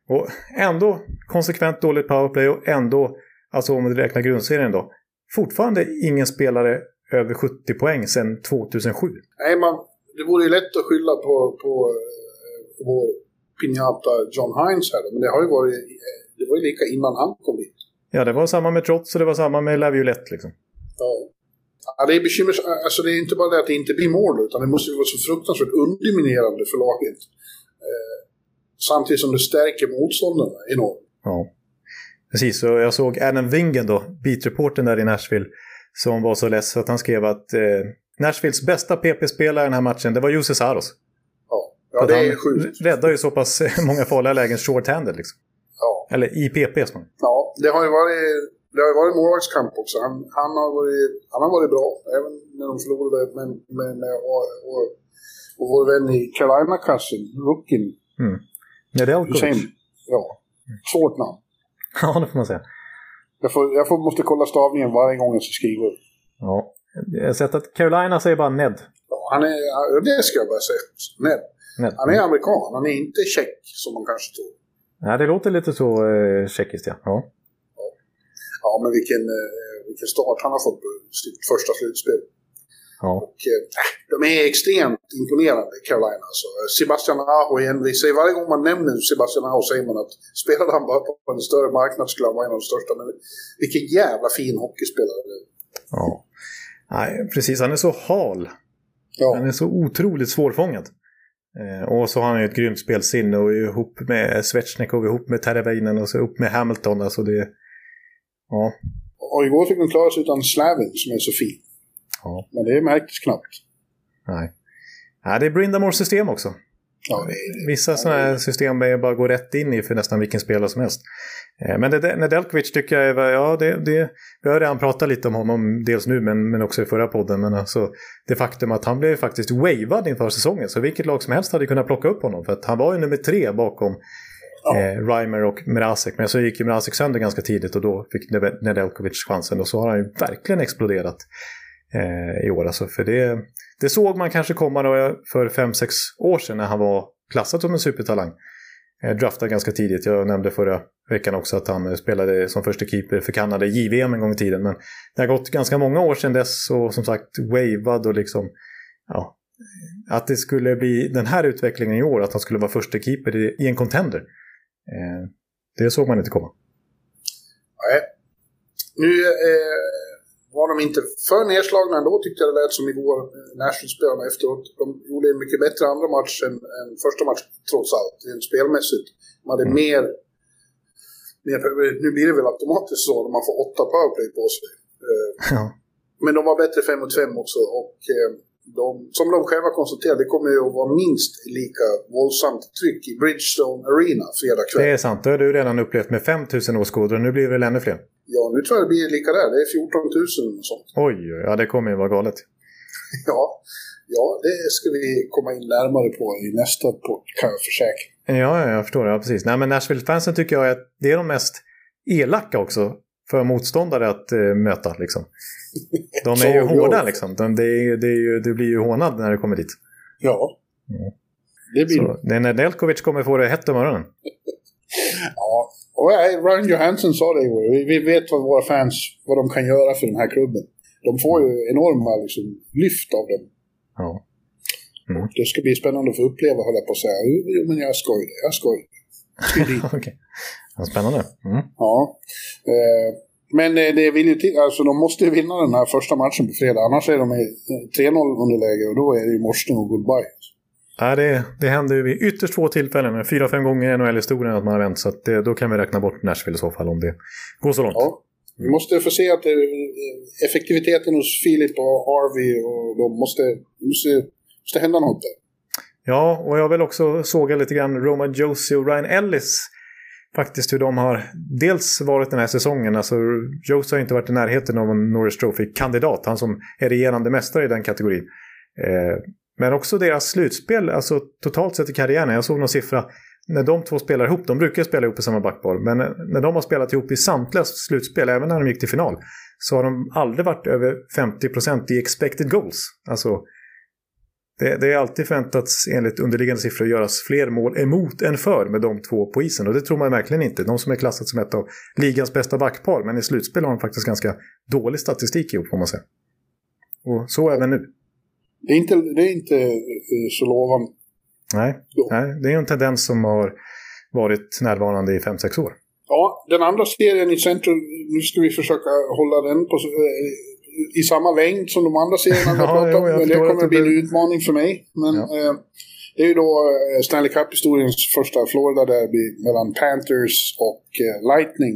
Och ändå konsekvent dåligt powerplay och ändå, alltså om du räknar grundserien då, fortfarande ingen spelare över 70 poäng sedan 2007. Nej, man, det vore ju lätt att skylla på, på eh, vår pinjata John Hines här, men det har ju varit, eh, det var ju lika innan han kom hit. Ja, det var samma med Trots och det var samma med Laviolette liksom. Ja. Ja, det är bekymmersamt. Alltså det är inte bara det att det inte blir mål, utan det måste ju vara så fruktansvärt underminerande för laget. Eh, samtidigt som det stärker motståndarna enormt. Ja. Precis, och jag såg Adam Wingen då, beatreporten där i Nashville, som var så less att han skrev att eh, Nashvilles bästa PP-spelare i den här matchen, det var Jussi Saros. Ja, ja det är sjukt. räddar ju så pass många farliga lägen short-handed liksom. Ja. Eller i PP som ja, det har ju varit, det har ju varit målvaktskamp också. Han, han, har varit, han har varit bra, även när de förlorade. Men, men och, och, och vår vän i Carolina-kassen, Rukin, Nedeljkovic. Hussein, ja, svårt namn. Ja, det får man säga. Jag, får, jag får, måste kolla stavningen varje gång jag ska skriva. Ja. Jag har sett att Carolina säger bara Ned. Ja, han är, det ska jag bara säga. Ned. Ned. Han är amerikan, han är inte tjeck som man kanske tror. Ja, det låter lite så eh, tjeckiskt, ja. ja. Ja, men vilken, eh, vilken start han har fått på sitt första slutspel. Ja. Och, eh, de är extremt imponerande, Carolina. Alltså. Sebastian Aho säger varje gång man nämner Sebastian Aho säger man att spelade han bara på en större marknad skulle han vara en av de största. Men vilken jävla fin hockeyspelare. är. ja. Nej, precis. Han är så hal. Han Ja, är så otroligt svårfångad. Eh, och så har han ju ett grymt spelsinne och ihop med Svetjnikov, ihop med Teravainen och så upp med Hamilton. Alltså det... Ja. och igår fick de klara sig utan Slavin som är så fin. Ja. Men det märktes knappt. Nej. Nej, det är Brindamores system också. Ja, det är, Vissa sådana här system är bara gå rätt in i för nästan vilken spelare som helst. Eh, Men det, Nedeljkovic tycker jag är, ja det, det, vi har redan pratat lite om honom, dels nu men, men också i förra podden. Men alltså det faktum att han blev faktiskt wavad inför säsongen. Så vilket lag som helst hade kunnat plocka upp honom. För att han var ju nummer tre bakom Ja. eh, Reimer och Mrazek. Men så gick ju Mrazek sönder ganska tidigt och då fick Ned- Nedeljkovic chansen. Och så har han ju verkligen exploderat eh, i år. Alltså, för det, det såg man kanske komma då eh, för fem sex år sedan när han var klassad som en supertalang. Eh, draftad ganska tidigt. Jag nämnde förra veckan också att han eh, spelade som första keeper för Kanada i JVM en gång i tiden. Men det har gått ganska många år sedan dess och som sagt wavad och liksom ja, att det skulle bli den här utvecklingen i år, att han skulle vara första keeper i, i en contender. Eh, det såg man inte komma. nej. Nu eh, var de inte för nedslagna ändå tyckte jag det lät som igår. eh, Nashville-spelarna efteråt. De gjorde en mycket bättre andra match än, än första matchen trots allt, rent spelmässigt. De hade mer, mer... Nu blir det väl automatiskt så när man får åtta powerplay på sig. Eh, Ja, Men de var bättre 5 mot 5 också och eh, de, som de själva konstaterar, det kommer ju att vara minst lika våldsamt tryck i Bridgestone Arena fredag kväll. Det är sant, det har du redan upplevt med 5000 åskådare. Nu blir det väl ännu fler? Ja, nu tror jag det blir lika där. Det är 14 000 och sånt. Oj, ja det kommer ju vara galet. Ja, ja, det ska vi komma in närmare på i nästa podd, kan jag försäkra. Ja, jag förstår. Ja, precis. Nej, men Nashville-fansen tycker jag är, det är de mest elaka också för motståndare att uh, möta. Liksom. De är ju hårda liksom. De, det, är, det, är ju, det blir ju hånad när det kommer dit. Ja. Mm. Det blir Så, det. När Nelkovic kommer få det hett om öronen. ja, och Ryan Johansson sa det igår. Vi, vi vet vad våra fans vad de kan göra för den här klubben. De får ju enorma liksom, lyft av dem. Ja. Mm. Det ska bli spännande att få uppleva, hålla på att säga. Jo, men jag skojar, jag skojar. okay. spännande. Mm. Ja. Eh, men eh, det vill ju till, alltså de måste ju vinna den här första matchen på fredag. Annars är de i 3-0 underläge och då är det ju morsten och goodbye. Ja, det, det händer ju vid ytterst få tillfällen, fyra, fem gånger i NHL-historien att man har vänt. Så det, då kan vi räkna bort Nashville i så fall om det går så långt. Ja. Vi måste få se att effektiviteten hos Filip och Harvey och de måste, måste, måste hända något där. Ja, och jag vill också såga lite grann Roma Josie och Ryan Ellis. Faktiskt hur de har dels varit den här säsongen. Alltså Josie har inte varit i närheten av en Norris Trophy-kandidat. Han som är regerande mästare i den kategorin. Eh, men också deras slutspel, alltså totalt sett i karriären. Jag såg någon siffra när de två spelar ihop, de brukar spela ihop i samma backpar, men när de har spelat ihop i samtliga slutspel, även när de gick till final, så har de aldrig varit över 50% i expected goals. Alltså, det, det är alltid förväntats enligt underliggande siffror göras fler mål emot än för med de två på isen. Och det tror man verkligen inte. De som är klassat som ett av ligans bästa backpar, men i slutspel har de faktiskt ganska dålig statistik ihop får man säga. Och så även nu. Det är inte, det är inte eh, så lovande. Nej, nej, det är en tendens som har varit närvarande i 5-6 år. Ja, den andra serien i centrum, nu ska vi försöka hålla den på, eh, i samma längd som de andra serierna vi har pratat om. men det kommer att bli en utmaning för mig. Men ja. eh, det är ju då eh, Stanley Cup-historiens första Florida-derby mellan Panthers och eh, Lightning.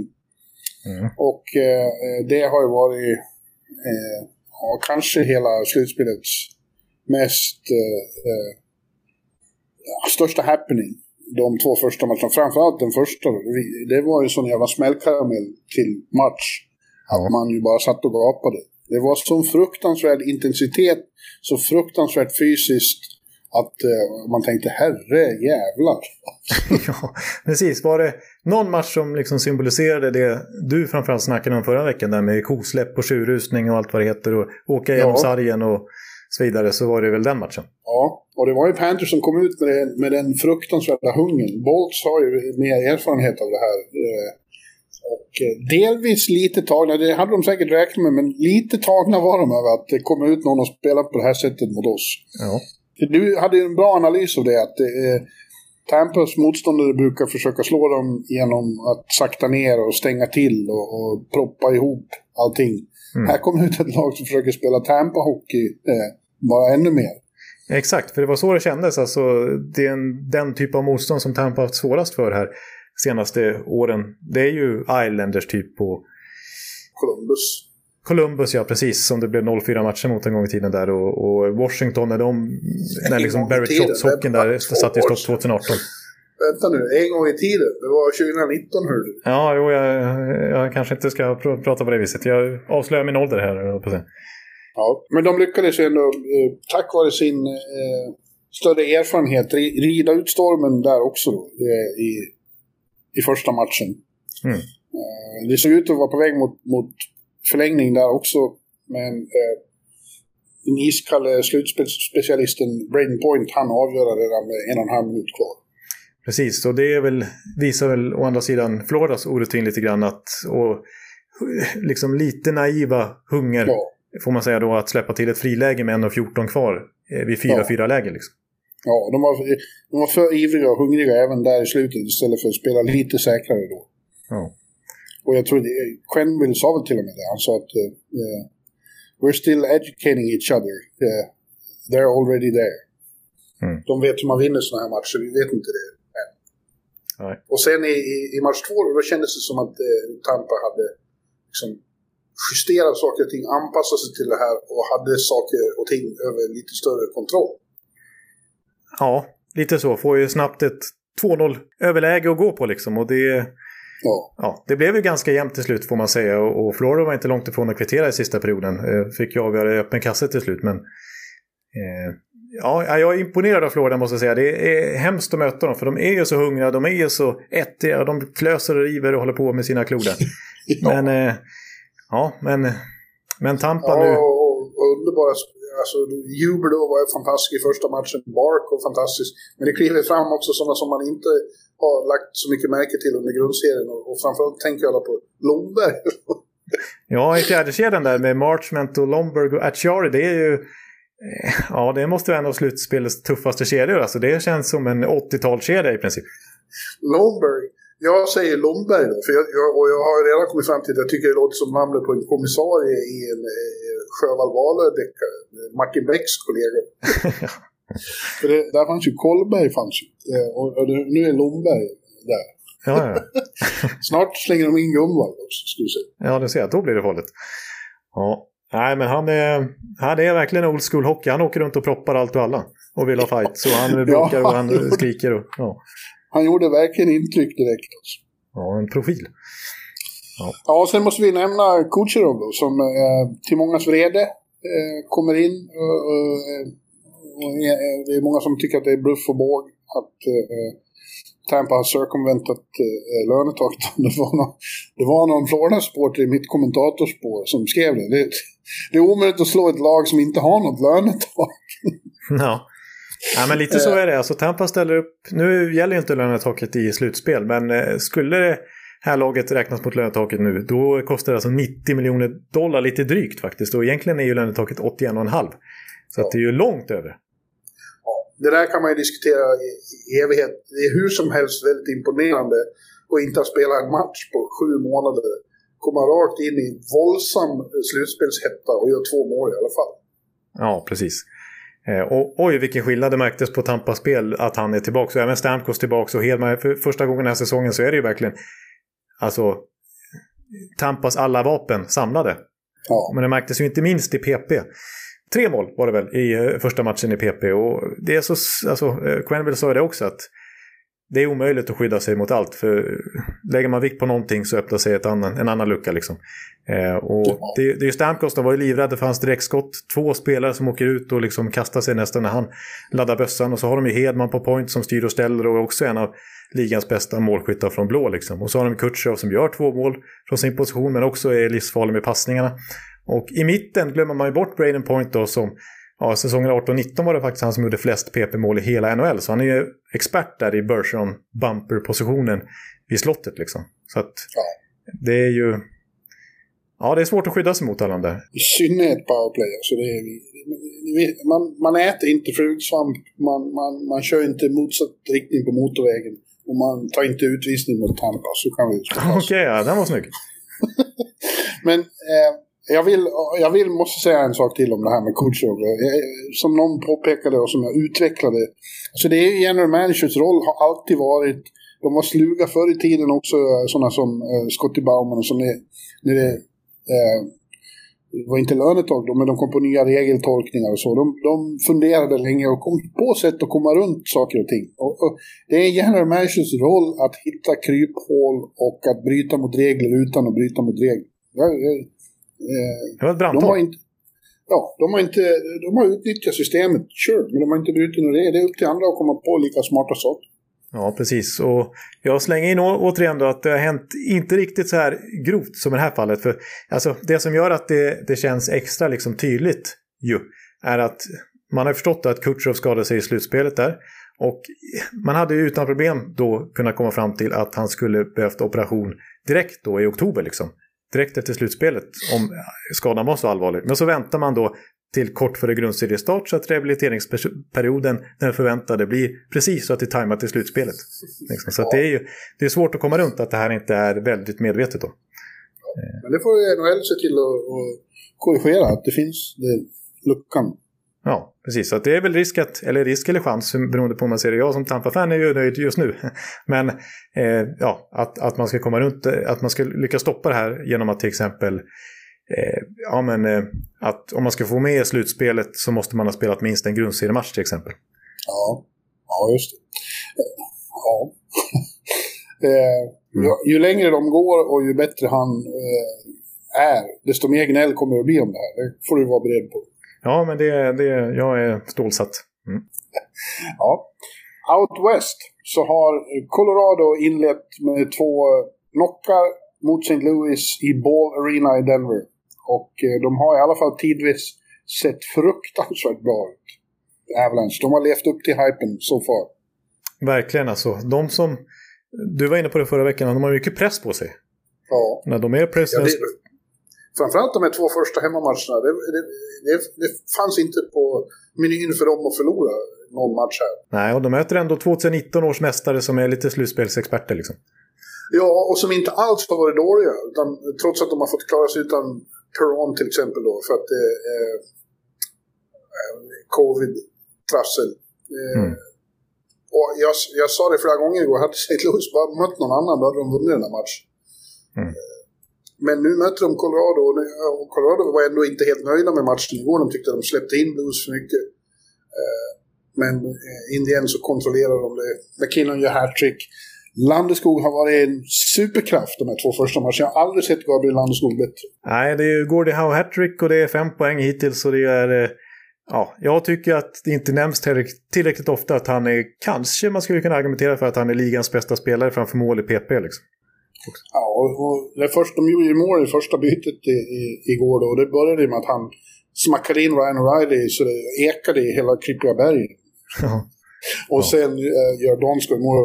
Mm. Och eh, det har ju varit ja, kanske hela slutspelets mest största happening de två första matcherna. Framförallt den första. Det var ju sån jävla smällkaramell till match. Ja. Att man ju bara satt och gapade. Det var sån fruktansvärd intensitet, så fruktansvärt fysiskt att uh, man tänkte herre jävlar. ja, precis. Var det någon match som liksom symboliserade det du framförallt snackade om förra veckan där med kosläpp och tjurrusning och allt vad det heter och åka genom ja. sargen och så vidare så var det väl den matchen. Ja, och det var ju Panthers som kom ut med, det, med den fruktansvärda hungern. Bolts har ju mer erfarenhet av det här. Eh, och eh, delvis lite tagna, det hade de säkert räknat med, men lite tagna var de över att det kom ut någon och spelade på det här sättet mot oss. Ja. Du hade ju en bra analys av det, att eh, Tampas motståndare brukar försöka slå dem genom att sakta ner och stänga till och, och proppa ihop allting. Mm. Här kommer ut ett lag som försöker spela Tampa-hockey eh, bara ännu mer. Exakt, för det var så det kändes. Alltså, det är en, den typ av motstånd som Tampa haft svårast för här senaste åren. Det är ju Islanders typ på... Columbus. Columbus, ja precis. Som det blev 0-4 matcher mot en gång i tiden där. Och, och Washington, när de... När liksom Barry Trotz-hockeyn där satt i stopp 2018. Vänta nu, en gång i tiden. Det var 2019 hörde du. Ja, jo, jag, jag kanske inte ska pr prata på det viset. Jag avslöjar min ålder här. Ja, men de lyckades ju ändå, eh, tack vare sin eh, större erfarenhet, rida ut stormen där också då, eh, i, i första matchen. Mm. Eh, det såg ut att vara på väg mot, mot förlängning där också, men eh, den iskalle slutspecialisten Braden Point han avgöra redan med en och en halv minut kvar. Precis, och det är väl, visar väl å andra sidan Floridas orutin lite grann att och liksom lite naiva hunger ja får man säga då, att släppa till ett friläge med 1.14 kvar eh, vid 4-4-läge. Ja. Liksom. Ja, de var, de var för ivriga och hungriga även där i slutet istället för att spela lite säkrare då. Ja. Och jag tror, Quenville sa väl till och med det, han sa att uh, We're still educating each other. Uh, they're already there. Mm. De vet hur man vinner sådana här matcher, vi vet inte det än. Nej. Och sen i, i, i match två, då kändes det som att uh, Tampa hade liksom justerade saker och ting, anpassade sig till det här och hade saker och ting över lite större kontroll. Ja, lite så. Får ju snabbt ett 2-0 överläge att gå på liksom. Och det, Ja. ja, det blev ju ganska jämnt till slut får man säga. Och, och Florida var inte långt ifrån att kvittera i sista perioden. Eh, fick ju avgöra i öppen kasse till slut. Men eh, ja, jag är imponerad av Florida måste jag säga. Det är hemskt att möta dem. För de är ju så hungriga, de är ju så ättiga. De klöser och river och håller på med sina klodar. ja. Men, eh, ja, men, men Tampa ja, nu. och, och underbara alltså, Huber då var fantastisk i första matchen, Bark var fantastisk. Men det kliver fram också sådana som man inte har lagt så mycket märke till under grundserien. Och, och framförallt tänker jag på Lomberg. Ja, i fjärdekedjan där med Marchment och Lomberg och Atchari, det är ju... eh, Ja, det måste vara en av slutspelets tuffaste kedjor. Alltså, det känns som en 80-talskedja i princip. Lomberg. Jag säger Lomberg då, för jag, jag, och jag har redan kommit fram till att jag tycker det låter som namnet på en kommissarie i en eh, Sjöwall Wahlöö-deckare. Martin Becks kollega. för det, där fanns ju Kollberg fanns ju. Eh, och, och nu är Lomberg där. Ja, ja. Snart slänger de in Gunvald också, skulle du säga. ja du ser, då blir det farligt. Ja. Nej, men han är, han är verkligen old school hockey. Han åker runt och proppar allt och alla. Och vill ha fight. Så han bråkar och han skriker. Och, ja. Han gjorde verkligen intryck direkt. Alltså. ja, en profil. Ja, sen måste vi nämna Kucherov då, som eh, till mångas vrede eh, kommer in. Eh, eh, det är många som tycker att det är bluff och båg att eh, Tampa har circumventat eh, lönetaket. Det var någon, det var någon Florida-supporter i mitt kommentatorspår som skrev det. det. Det är omöjligt att slå ett lag som inte har något lönetak. Ja. Ja, men lite så är det. Alltså Tampa ställer upp, nu gäller ju inte lönetaket i slutspel, men eh, skulle det här laget räknas mot lönetaket nu, då kostar det alltså 90 miljoner dollar, lite drygt faktiskt. Och egentligen är ju lönetaket 81,5. Så att det är ju långt över. Ja, det där kan man ju diskutera i, evighet. Det är hur som helst väldigt imponerande att inte ha spelat en match på sju månader. Komma rakt in i våldsam slutspelshetta och göra två mål i alla fall. Ja, precis. Eh, och, oj, vilken skillnad det märktes på Tampas spel att han är tillbaka. Och även Stamkos tillbaka. Och Hedman, för första gången den här säsongen så är det ju verkligen alltså Tampas alla vapen samlade. Ja. Men det märktes ju inte minst i PP. Tre mål var det väl i eh, första matchen i PP. Och det är så, alltså, eh, Quenneville sa det också att det är omöjligt att skydda sig mot allt. För lägger man vikt på någonting så öppnar sig ett annan, en annan lucka. Liksom. Eh, och det, det är ju Stamkos, de var ju livrädda för hans direktskott. Två spelare som åker ut och liksom kastar sig nästan när han laddar bössan. Och så har de ju Hedman på point som styr och ställer och är också en av ligans bästa målskyttar från blå. Liksom. Och så har de Kutjerov som gör två mål från sin position men också är livsfarlig med passningarna. Och i mitten glömmer man ju bort Braden Point då som Ja, säsongen 18-19 var det faktiskt han som gjorde flest PP-mål i hela NHL. Så han är ju expert där i Bergeron Bumper-positionen vid slottet liksom. Så att Ja. det är ju... Ja, det är svårt att skydda sig mot alla de där. I synnerhet powerplay. Alltså det är, man, man äter inte fruksvamp, man, man, man kör inte motsatt riktning på motorvägen. Och man tar inte utvisning mot Tampa, så kan vi slå fast. Okej, ja, den var snygg. Men eh, jag, vill, jag vill, måste säga en sak till om det här med Kutjerov. Eh, som någon påpekade och som jag utvecklade. Så det är general managers roll har alltid varit, de var sluga förr i tiden också, eh, sådana som eh, Scotty Bauman och som när, när det eh, det var inte lönetak då, men de kom på nya regeltolkningar och så. De, de funderade länge och kom på sätt att komma runt saker och ting. Och, och det är general managers roll att hitta kryphål och att bryta mot regler utan att bryta mot regler. Eh, Det var ett de har brandtal. inte... Ja, de har, inte, de har utnyttjat systemet, sure, men de har inte brutit några regler. Det är upp till andra att komma på lika smarta saker. Ja, precis. Och jag slänger in å- återigen då att det har hänt inte riktigt så här grovt som i det här fallet. För alltså, det som gör att det, det känns extra liksom tydligt ju, är att man har förstått att Kutjerov skadade sig i slutspelet där. Och man hade ju utan problem då kunnat komma fram till att han skulle behövt operation direkt då i oktober liksom. Direkt efter slutspelet om skadan var så allvarlig. Men så väntar man då till kort före grundseriestart så att rehabiliteringsperioden, den förväntade, blir precis så att det är tajmat till slutspelet. Liksom. Så att det är ju det är svårt att komma runt att det här inte är väldigt medvetet då. Men det får NHL se till att, korrigera, att det finns den luckan. Ja, precis. Så det är väl risk att, eller risk eller chans, beroende på hur man ser det. Jag som Tampa-fan är ju nöjd just nu. Men eh, ja, att, att man ska komma runt, att man ska lyckas stoppa det här genom att till exempel eh, ja, men, eh, att om man ska få med slutspelet så måste man ha spelat minst en grundseriematch till exempel. Ja, ja just det. Ja. eh, mm. Ju längre de går och ju bättre han eh, är, desto mer gnäll kommer det att bli om det här. Det får du vara beredd på. Ja, men det, det, jag är stålsatt. Mm. ja. Out West så har Colorado inlett med två knockar mot St. Louis i Ball Arena i Denver. Och eh, de har i alla fall tidvis sett fruktansvärt bra ut. Avalanche. De har levt upp till hypen så so far. Verkligen alltså. De som... Du var inne på det förra veckan, de har mycket press på sig. Ja. När de är press... Ja, det, framförallt de här två första hemmamatcherna. Det, det, det, det fanns inte på menyn för dem att förlora någon match här. Nej, och de möter ändå 2019 års mästare som är lite slutspelsexperter liksom. Ja, och som inte alls har varit dåliga. Utan, trots att de har fått klara sig utan Peron till exempel då, för att det är eh, covid-trassel. Eh, mm. Och jag, jag sa det flera gånger igår, hade St. Louis bara mött någon annan då hade de vunnit den här matchen. Mm. Men nu möter de Colorado och Colorado var ändå inte helt nöjda med matchen igår. De tyckte att de släppte in Blues för mycket. Eh, men eh, Indien så kontrollerar de det. McKinnon gör hattrick. Landeskog har varit en superkraft de här två första matcherna. Jag har aldrig sett Gabriel Landeskog bättre. Nej, det är Gordie Howe hattrick och det är fem poäng hittills och det är... Eh, ja, jag tycker att det inte nämns tillräckligt ofta att han är... Kanske man skulle kunna argumentera för att han är ligans bästa spelare framför mål i PP liksom. Ja, och, det först, de gjorde ju mål i första bytet i, i, igår då. Och det började med att han smackade in Ryan O'Reilly så det ekade i hela Klippiga berget. Och ja. sen äh, gör Donskoj mål.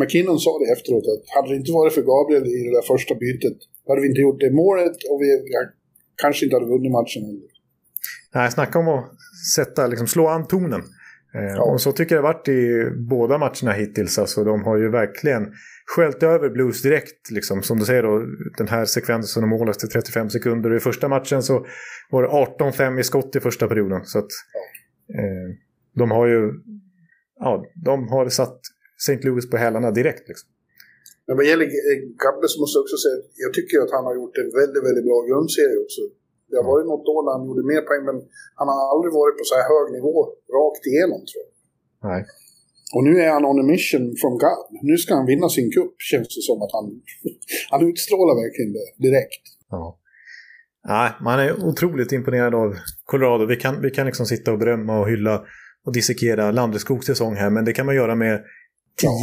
McKinnon sa det efteråt att hade det inte varit för Gabriel i det där första bytet hade vi inte gjort det målet och vi ja, kanske inte hade vunnit matchen heller. Nej, snacka om att sätta, liksom, slå an tonen. Eh, ja. Och så tycker jag det varit i båda matcherna hittills. Alltså, de har ju verkligen sköljt över Blues direkt. Liksom. Som du säger då, den här sekvensen om mål efter 35 sekunder. I första matchen så var det 18-5 i skott i första perioden. Så att, eh, de har ju ja, de har satt St. Louis på hälarna direkt. Liksom. Men vad gäller Gabbe så måste jag också säga att jag tycker att han har gjort en väldigt, väldigt bra grundserie också. Det har varit något år när han gjorde mer poäng, men han har aldrig varit på så här hög nivå rakt igenom tror jag. Nej. Och nu är han on a mission from God. Nu ska han vinna sin kupp känns det som att han, han utstrålar verkligen det direkt. Ja. Nej, man är otroligt imponerad av Colorado. Vi kan, vi kan liksom sitta och berömma och hylla och dissekera Landreskogs säsong här, men det kan man göra med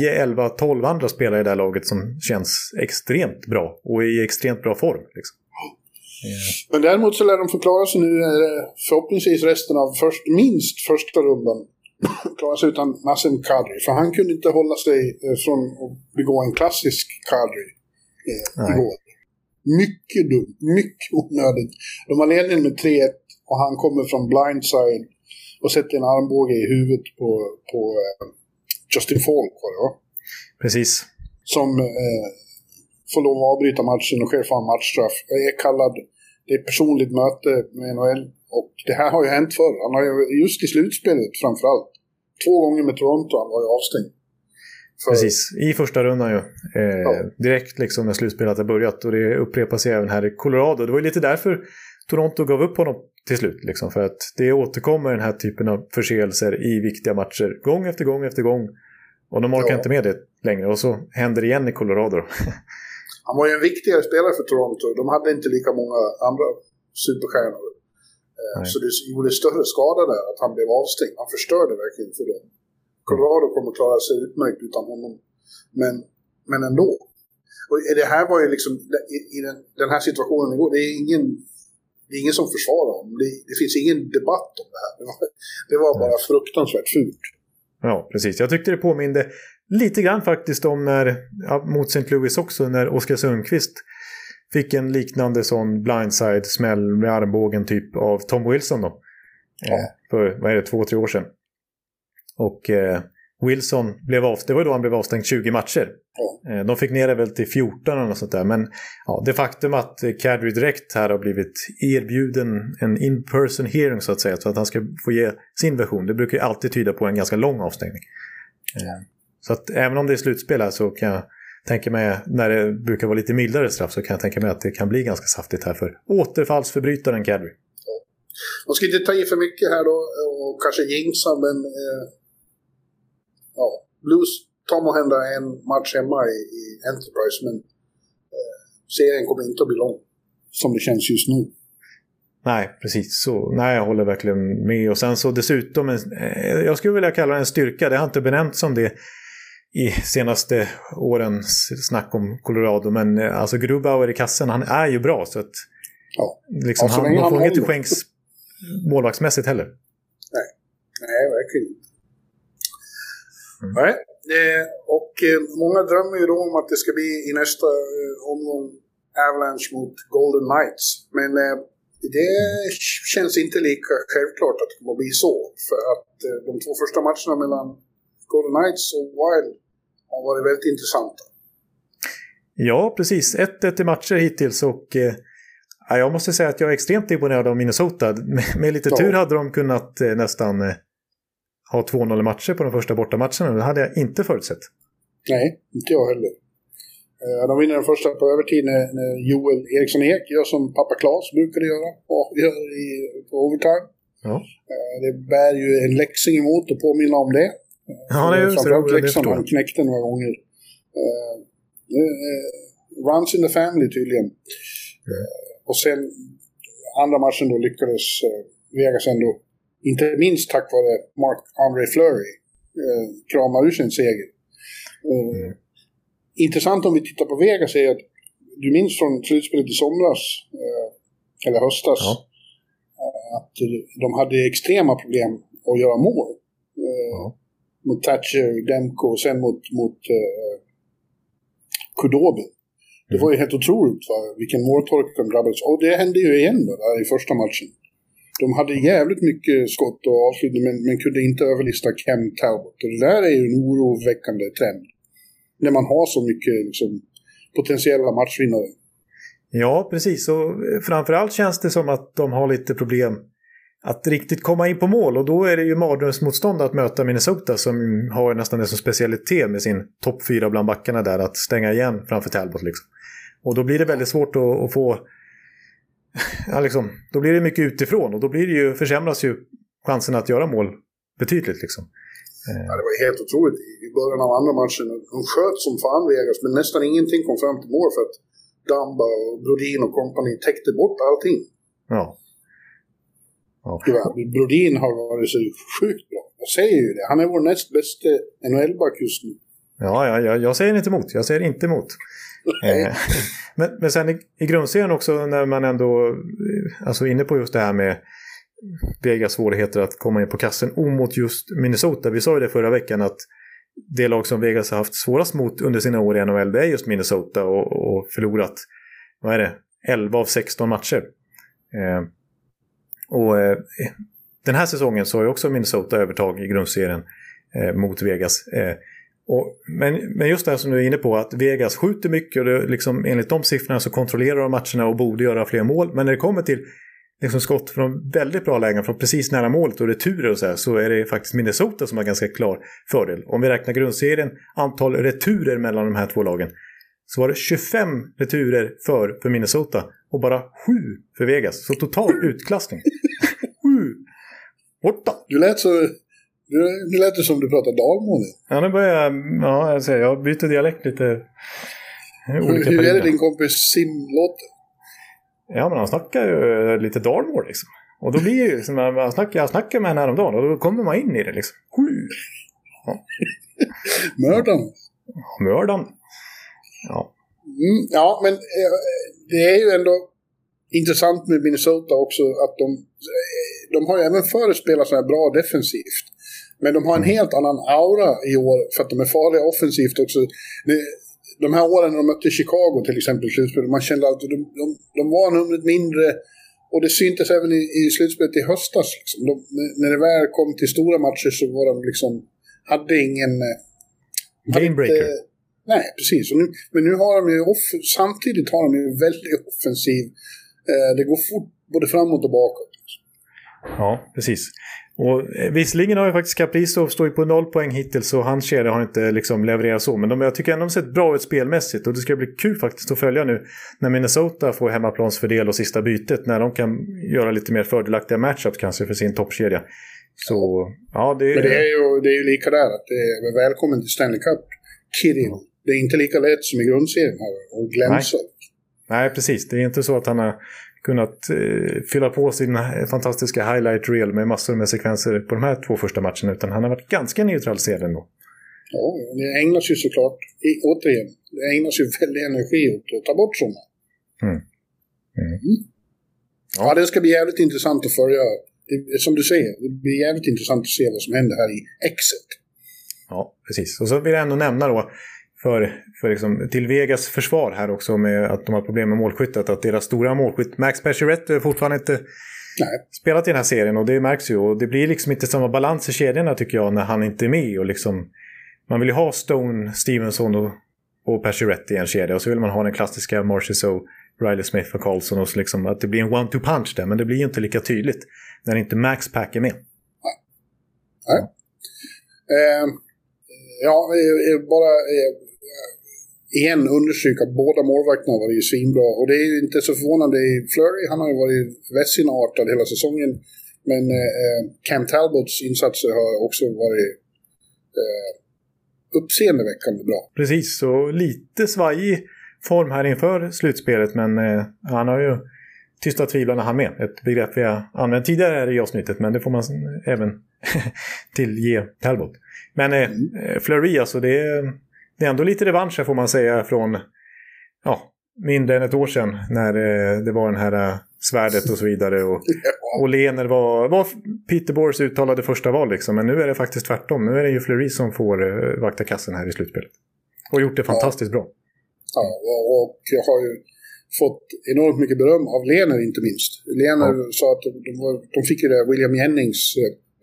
10, 11, 12 andra spelare i det här laget som känns extremt bra och i extremt bra form. Liksom. Men däremot så lär de förklara sig nu eh, förhoppningsvis resten av först, minst första rundan. Klara sig utan Nassim Kadri. För han kunde inte hålla sig eh, från att begå en klassisk Kadri eh, igår. Mycket dumt, mycket onödigt. De har ledningen med 3-1 och han kommer från blindside och sätter en armbåge i huvudet på, på uh, Justin Falk var det va? Precis. Som uh, får lov att avbryta matchen och får han matchstraff. Jag är kallad, det är ett personligt möte med NHL och det här har ju hänt förr. Han har ju, just i slutspelet framförallt, två gånger med Toronto han var ju avstängd. För... Precis, i första rundan ju. Eh, ja. Direkt liksom när slutspelet har börjat och det upprepar sig även här i Colorado. Det var ju lite därför Toronto gav upp honom till slut. Liksom, för att det återkommer den här typen av förseelser i viktiga matcher gång efter gång efter gång. Och de orkar ja. inte med det längre och så händer det igen i Colorado. Han var ju en viktigare spelare för Toronto. De hade inte lika många andra superstjärnor. Eh, Nej. Så det gjorde större skada där att han blev avstängd. Han förstörde verkligen för dem. Colorado kommer att klara sig utmärkt utan honom. Men, men ändå. Och det här var ju liksom, i, i den, den, här situationen igår, det är ingen det är ingen som försvarar honom. Det, det finns ingen debatt om det här. Det var, det var bara fruktansvärt fult. Ja, precis. Jag tyckte det påminde lite grann faktiskt om när, ja, mot St. Louis också, när Oskar Sundqvist fick en liknande sån blindside-smäll med armbågen typ av Tom Wilson då. Ja. För, vad är det, två, tre år sedan. Och eh, Wilson blev av, det var då han blev avstängd 20 matcher. Eh, de fick ner det väl till 14 eller något sånt där. Men ja, det faktum att Cadry direkt här har blivit erbjuden en in-person hearing så att säga. Så att han ska få ge sin version. Det brukar ju alltid tyda på en ganska lång avstängning. Ja. Så att även om det är slutspel här så kan jag tänker mig, när det brukar vara lite mildare straff så kan jag tänka mig att det kan bli ganska saftigt här för återfallsförbrytaren Cadry. Man ska inte ta i för mycket här då och kanske jinxa, men eh, ja, Blues tar måhända en match hemma i, i Enterprise, men eh, serien kommer inte att bli lång som det känns just nu. Nej, precis så. Nej, jag håller verkligen med. Och sen så dessutom, en, eh, jag skulle vilja kalla det en styrka. Det har inte benämnts som det i senaste årens snack om Colorado. Men eh, alltså Grubauer i kassen, han är ju bra. Så att, Ja. liksom, Ja, så han, man får inget till skänks målvaktsmässigt heller. Nej, verkligen inte. Mm. Nej, eh, och eh, många drömmer ju då om att det ska bli i nästa eh, omgång Avalanche mot Golden Knights. Men eh, det känns inte lika självklart att det kommer att bli så. För att eh, de två första matcherna mellan Golden Knights och Wild har varit väldigt intressanta. Ja, precis. 1-1 i matcher hittills och eh, ja, jag måste säga att jag är extremt imponerad av Minnesota. Med, med lite Ja. tur hade de kunnat eh, nästan eh, ha 2-0 matcher på de första bortamatcherna. Det hade jag inte förutsett. Nej, inte jag heller. Eh, De vinner den första på övertid när, Joel Eriksson Ek gör som pappa Klas brukade göra och gör i, på overtime. Ja, Eh, Det bär ju en Leksing emot att påminna om det. Ja det är så. Framförallt Leksand, jag. knäckte några gånger. Eh, eh, runs in the family tydligen. Eh, och sen andra matchen då lyckades eh, Vegas ändå, inte minst tack vare Mark-André Fleury, eh, krama ur sin seger. Eh, Intressant om vi tittar på Vegas är att du minns från slutspelet i somras, eh, eller höstas, Ja. eh, att de hade extrema problem att göra mål. Eh, Ja. Mot Thatcher, Demko och sen mot, mot eh, Kudobin. Det var ju helt otroligt va? vilken måltorka de drabbades Och det hände ju igen då, där i första matchen. De hade jävligt mycket skott och avslutning men, men kunde inte överlista Ken Talbot. Och det där är ju en oroväckande trend. När man har så mycket liksom, potentiella matchvinnare. Ja, precis. Och framförallt känns det som att de har lite problem att riktigt komma in på mål. Och då är det ju mardrömsmotstånd att möta Minnesota som har nästan det som specialitet med sin topp fyra bland backarna där. Att stänga igen framför Talbot liksom. Och då blir det väldigt svårt att, att få... Ja, liksom, då blir det mycket utifrån och då blir det ju, försämras ju chansen att göra mål betydligt. Liksom. Ja, det var helt otroligt i i början av andra matchen. De sköt som fan Vegas men nästan ingenting kom fram till mål för att Damba och Brodin och kompani täckte bort allting. Ja. Ja. Brodin har varit så sjukt bra. Jag säger ju det. Han är vår näst bästa NHL-back just nu. Ja, ja, ja, jag säger inte emot. Jag säger inte emot. Eh, men, men sen i, i grundserien också när man ändå eh, alltså inne på just det här med Vegas svårigheter att komma in på kassen omot just Minnesota. Vi sa ju det förra veckan att det lag som Vegas har haft svårast mot under sina år i NHL det är just Minnesota och, och förlorat, vad är det, 11 av 16 matcher. Eh, och eh, den här säsongen så har ju också Minnesota övertag i grundserien eh, mot Vegas. Eh, och, men, men just det här som du är inne på, att Vegas skjuter mycket och det, liksom, enligt de siffrorna så kontrollerar de matcherna och borde göra fler mål. Men när det kommer till liksom, skott från väldigt bra lägen, från precis nära målet och returer och så här, så är det faktiskt Minnesota som har ganska klar fördel. Om vi räknar grundserien, antal returer mellan de här två lagen, så var det 25 returer för, för Minnesota och bara 7 för Vegas. Så total utklassning. 7! Borta! Du lät så... Du, nu lät som du pratade dalmål. Ja, nu börjar jag... Ja, jag säger, jag byter dialekt lite. Olika hur är det din kompis Sim låter? Ja, men han snackar ju lite dalmål liksom. Och då blir det ju som man snackar, jag snackade med henne häromdagen och då kommer man in i det liksom. Sju! Mördaren? Mördan. Ja. Mm, ja, men eh, det är ju ändå intressant med Minnesota också att de, eh, de har ju även förr spelat så här bra defensivt. Men de har en helt annan aura i år för att de är farliga offensivt också. De här åren när de mötte Chicago till exempel i slutspelet, man kände att de, de, de var numret mindre och det syntes även i, i slutspelet i höstas. Liksom. De, när det väl kom till stora matcher så var de liksom, hade ingen... eh, Gamebreaker. Nej, precis. Och nu, men nu har de ju off- samtidigt har de ju väldigt offensiv. Eh, det går fort både framåt och bakåt. Ja, precis. Och eh, visserligen har ju faktiskt Kaprizov står ju på noll poäng hittills så hans kedja har inte liksom levererat så. Men de, jag tycker ändå de sett bra ut spelmässigt och det ska bli kul faktiskt att följa nu när Minnesota får hemmaplansfördel och sista bytet. När de kan göra lite mer fördelaktiga matchups kanske för sin toppkedja. Så, ja det... Men det är ju, det är ju lika där att det är välkommen till Stanley Cup, Kirill. Det är inte lika lätt som i grundserien här och glänsa. Nej. Nej, precis. Det är inte så att han har kunnat eh, fylla på sin fantastiska highlight reel med massor med sekvenser på de här två första matcherna. Utan han har varit ganska neutraliserad ändå. Ja, det ägnas ju såklart, i, återigen, det ägnas ju väldigt energi åt att ta bort sådana. Mm. Mm. Mm. Ja. ja, det ska bli jävligt intressant att följa. Det, som du säger, det blir jävligt intressant att se vad som händer här i exet. Ja, precis. Och så vill jag ändå nämna då för, för liksom, till Vegas försvar här också med att de har problem med målskyttet. Att deras stora målskytt Max Pacioretty fortfarande inte Nej. spelat i den här serien och det märks ju. Och det blir liksom inte samma balans i kedjorna tycker jag när han inte är med. Och liksom, man vill ju ha Stone, Stevenson och, och Pacioretty i en kedja. Och så vill man ha den klassiska Marchessault, Riley Smith och Carlson. Och så liksom, att det blir en one-two punch där. Men det blir ju inte lika tydligt när inte Max Pack är med. Nej. Nej. Eh, ja, bara eh, igen understryka att båda målvakterna har varit svinbra. Och det är ju inte så förvånande. Flurry, han har ju varit Vessin-artad hela säsongen. Men eh, Cam Talbots insatser har också varit eh, uppseendeväckande bra. Precis, och lite svajig form här inför slutspelet. Men eh, han har ju tysta tvivlarna han med. Ett begrepp vi har använt tidigare här i avsnittet. Men det får man även tillge Talbot. Men eh, mm. Fleury alltså, det är det är ändå lite revansch får man säga från ja, mindre än ett år sedan när eh, det var den här eh, svärdet och så vidare. Och, och Lener var, var Peter uttalade första val liksom. Men nu är det faktiskt tvärtom. Nu är det ju Fleury som får uh, vakta kassen här i slutspelet. Och gjort det fantastiskt ja. bra. Ja, och jag har ju fått enormt mycket beröm av Lener inte minst. Lener ja. sa att de, de fick ju det William Jennings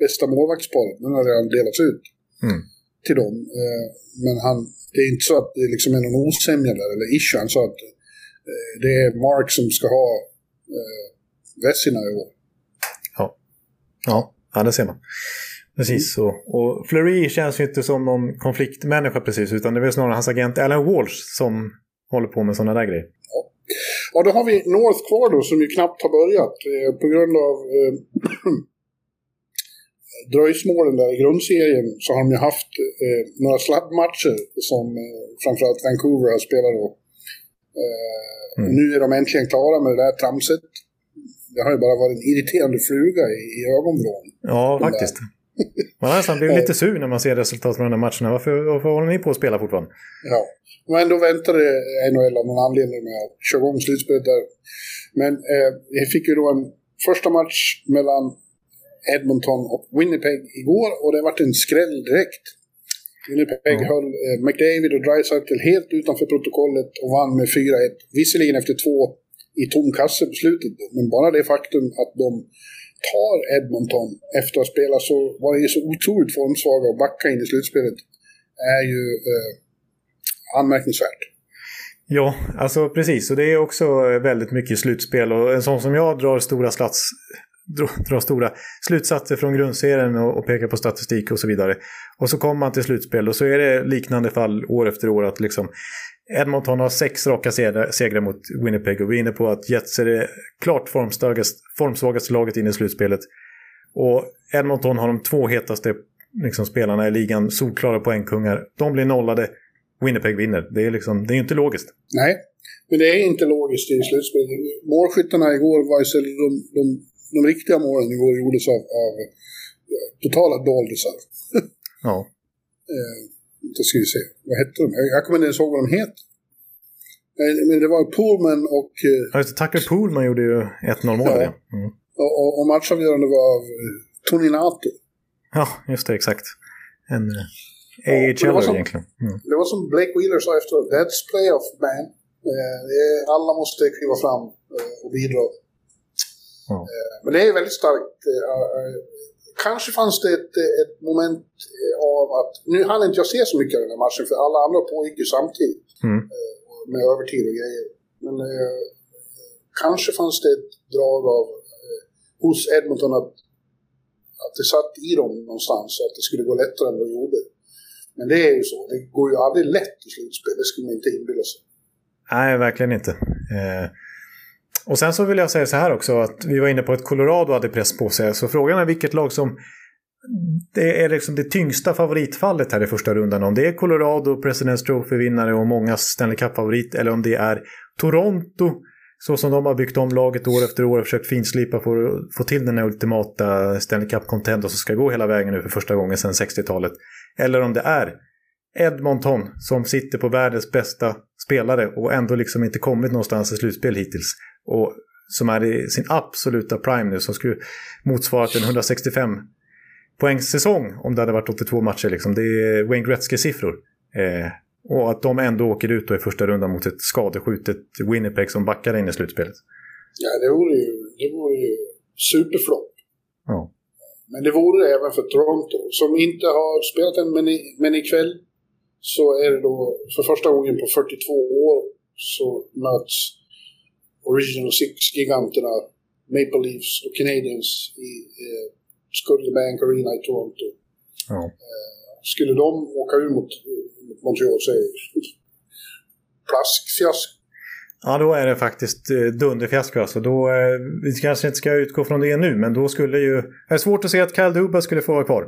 bästa målvaktsparet. Nu har redan delats ut mm. till dem. Men han, det är inte så att det liksom är någon osämja där, eller issue. Han sa att eh, det är Mark som ska ha eh, Vessina i år. Ja. ja, ja, det ser man. Precis, och, och Fleury känns ju inte som någon konfliktmänniska precis, utan det är väl snarare hans agent Alan Walsh som håller på med sådana där grejer. Ja. ja, då har vi North kvar då, som ju knappt har börjat eh, på grund av eh, dröjsmålen där i grundserien så har de ju haft eh, några sladdmatcher som eh, framförallt Vancouver har spelat då. Eh, mm. Nu är de äntligen klara med det där tramset. Det har ju bara varit en irriterande fluga i, i ögonvrån. Ja, faktiskt. Man har nästan blivit lite sur när man ser resultatet från de här matcherna. Varför, varför håller ni på att spela fortfarande? Ja, men då väntade NHL av någon anledning med att köra igång slutspelet där. Men eh, vi fick ju då en första match mellan Edmonton och Winnipeg igår och det varit en skräll direkt. Winnipeg mm. höll eh, McDavid och Dreisaitl helt utanför protokollet och vann med 4-1. Visserligen efter två i tom kasse på slutet, men bara det faktum att de tar Edmonton efter att ha spelat så var det så otroligt formsvaga och backa in i slutspelet är ju eh, anmärkningsvärt. Ja, alltså precis. Och det är också väldigt mycket slutspel. Och en sån som jag drar stora slats, dra stora slutsatser från grundserien och, och peka på statistik och så vidare. Och så kommer man till slutspel och så är det liknande fall år efter år att liksom Edmonton har sex raka segrar mot Winnipeg och vi är inne på att Jets är det klart formsvagaste laget in i slutspelet. Och Edmonton har de två hetaste liksom, spelarna i ligan, solklara poängkungar. De blir nollade, Winnipeg vinner. Det är, liksom, det är inte logiskt. Nej, men det är inte logiskt i slutspelet. Målskyttarna igår var ju så de, de de riktiga målen igår gjordes av, av totala doldisar. ja. eh, då ska vi se, vad hette de? Jag kommer inte ens ihåg vad de heter. Men det var Poolman och... Eh, ja, just det. Tucker Poolman gjorde ju 1-0 målet. Ja. Mm. Och, och, och matchavgörande var av eh, Toninato. Ja, just det, exakt. En eh, AHL ja, egentligen. Mm. Det var som Blake Wheeler sa efteråt, that's playoff man. Eh, alla måste kliva fram eh, och bidra. Eh, men det är väldigt starkt. Eh, eh, kanske fanns det ett, ett moment av att, nu hann inte jag se så mycket av den här matchen för alla andra pågick ju samtidigt. Mm. Med övertid och grejer. Men kanske fanns det ett drag av hos Edmonton att Att det satt i dem någonstans att det skulle gå lättare än vad det gjorde. Men det är ju så. Det går ju aldrig lätt i slutspel. Det skulle man inte inbilla sig. Nej, verkligen inte. Eh, och sen så vill jag säga så här också att vi var inne på att Colorado hade press på sig. Så frågan är vilket lag som det är liksom det tyngsta favoritfallet här i första rundan. Om det är Colorado, President's Trophy-vinnare och många Stanley Cup-favorit eller om det är Toronto så som de har byggt om laget år efter år och försökt finslipa för att få till den ultimata Stanley Cup-contender som ska gå hela vägen nu för första gången sedan 60-talet. Eller om det är Edmonton som sitter på världens bästa spelare och ändå liksom inte kommit någonstans i slutspel hittills. Och som är i sin absoluta prime nu som skulle motsvarat en 165 poängsäsong om det hade varit 82 matcher. Liksom. Det är Wayne Gretzky-siffror. Eh, och att de ändå åker ut i första rundan mot ett skadeskjutet Winnipeg som backar in i slutspelet. Ja, det vore ju, det vore ju superflopp. Ja. Men det vore det även för Toronto, som inte har spelat än, men, i, men ikväll så är det då för första gången på 42 år så möts Original Six-giganterna Maple Leafs och Canadiens i eh, Scotiabank Arena i Toronto. Ja. Eh, skulle de åka ur mot, mot Montreal så är det plaskfjask. Ja, då är det faktiskt eh, dunderfiasko. Alltså. Då, eh, vi kanske inte ska utgå från det nu, men då skulle ju... Det är svårt att se att Kyle Duba skulle få vara kvar.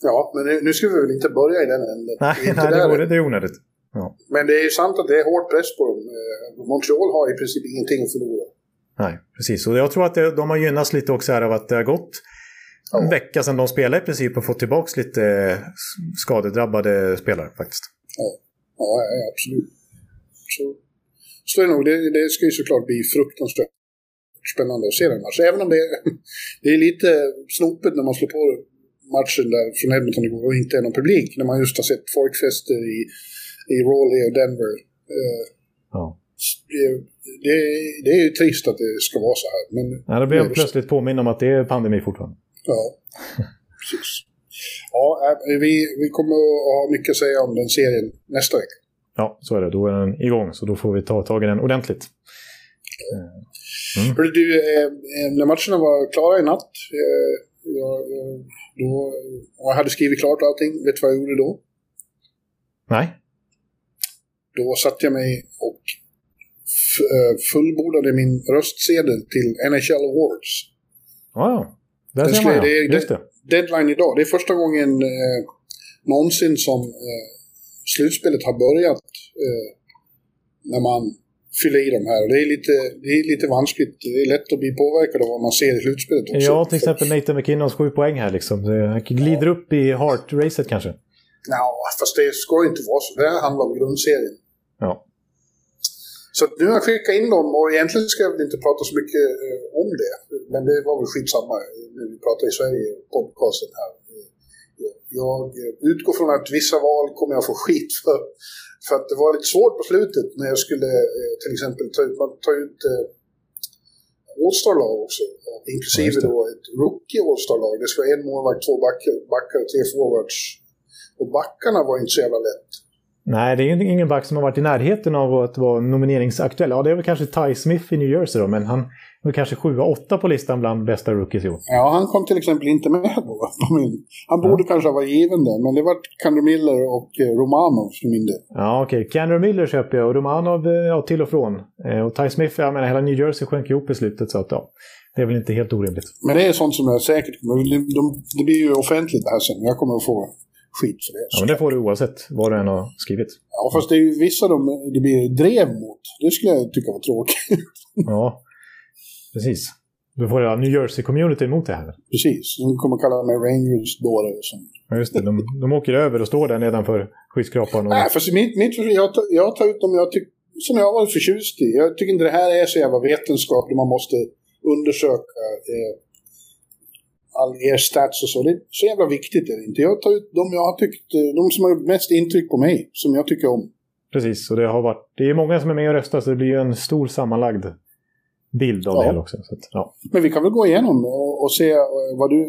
Ja, men nu, nu ska vi väl inte börja i den änden. Nej, nej det, vore, det är onödigt. Ja. Men det är ju sant att det är hård press på dem. Eh, Montreal har i princip ingenting att förlora. Nej, precis. Och jag tror att de har gynnats lite också här av att det har gått en vecka sedan de spelade i princip och fått tillbaka lite skadedrabbade spelare faktiskt. Ja, ja, ja absolut. Så, så är det nog. Det, det ska ju såklart bli fruktansvärt spännande att se den matchen. Även om det, är- det är lite snopet när man slår på matchen där från Edmonton igår och inte är någon publik. När man just har sett folkfester i, i Raleigh och Denver. Eh, Ja. det, det, det är ju trist att det ska vara så här. Men Ja, då blir jag plötsligt påminn om att det är pandemi fortfarande. Ja, precis. Ja, äh, vi, vi kommer att ha mycket att säga om den serien nästa vecka. Ja, så är det. Då är den igång, så då får vi ta tag i den ordentligt. Hörru du, eh, eh, när matcherna var klara i natt, eh, jag, jag, då, jag hade skrivit klart allting, vet du vad jag gjorde då? Nej? Då satte jag mig och eh, fullbordade min röstsedel till NHL Awards. Ja, ja. Där ser man ja. det- Just det. Deadline idag, det är första gången eh, någonsin som eh, slutspelet har börjat eh, när man fyller i de här. Det är lite, det är lite vanskligt, det är lätt att bli påverkad av vad man ser i slutspelet också. Ja, till exempel Nathan McKinnons sju poäng här liksom. Han glider upp i Hart-racet kanske. Ja, fast det ska inte vara så. Det här handlar om grundserien. Ja. Så nu har jag skickat in dem och egentligen ska jag väl inte prata så mycket eh, om det. Men det var väl skitsamma när vi pratar i Sverige podcasten här. Eh, jag- utgår från att vissa val kommer jag få skit för. För att det var lite svårt på slutet när jag skulle eh, till exempel ta ut, man tar ut All-star-lag också. Inklusive då ett rookie All-star-lag. Det ska vara en målvakt, två backar, backar och tre forwards. Och backarna var inte så jävla lätt. Nej, det är ingen back som har varit i närheten av att vara nomineringsaktuell. Ja, det är väl kanske Ty Smith i New Jersey då, men han är kanske 7-8 på listan bland bästa rookies i år. Ja, han kom till exempel inte med då. Min. Han borde kanske ha varit given där, men det var Kander Miller och eh, Romanov för min del. Ja, okej. Okay. Miller köper jag och Romanov eh, ja, till och från. Eh, Och Ty Smith, jag menar hela New Jersey sjönk ihop i slutet så att ja, det är väl inte helt orimligt. Men det är sånt som jag säkert kommer... De, de, det blir ju offentligt det här sen. Jag kommer att få skit för det. Ja, men det får du oavsett vad du än har skrivit. Ja, fast det är ju vissa de, det blir drev mot. Det skulle jag tycka var tråkigt. Ja, precis. Du får hela New Jersey-community emot det här. Precis. De kommer kalla mig Rangers-dåre och sånt. Ja, just det. De, de åker över och står där nedanför skyskrapan. Och... Nej, fast mitt, mitt, jag, tar, jag tar ut dem jag tyck, som jag har varit förtjust i. Jag tycker inte det här är så jävla vetenskapligt. Man måste undersöka eh, all er stats och så. Det är så jävla viktigt är det inte. Jag tar ut de jag har tyckt, de som har gjort mest intryck på mig. Som jag tycker om. Precis, och det har varit... Det är många som är med och röstar så det blir ju en stor sammanlagd bild av Ja. det hela också. Så att, ja. Men vi kan väl gå igenom och, och se eh, vad du...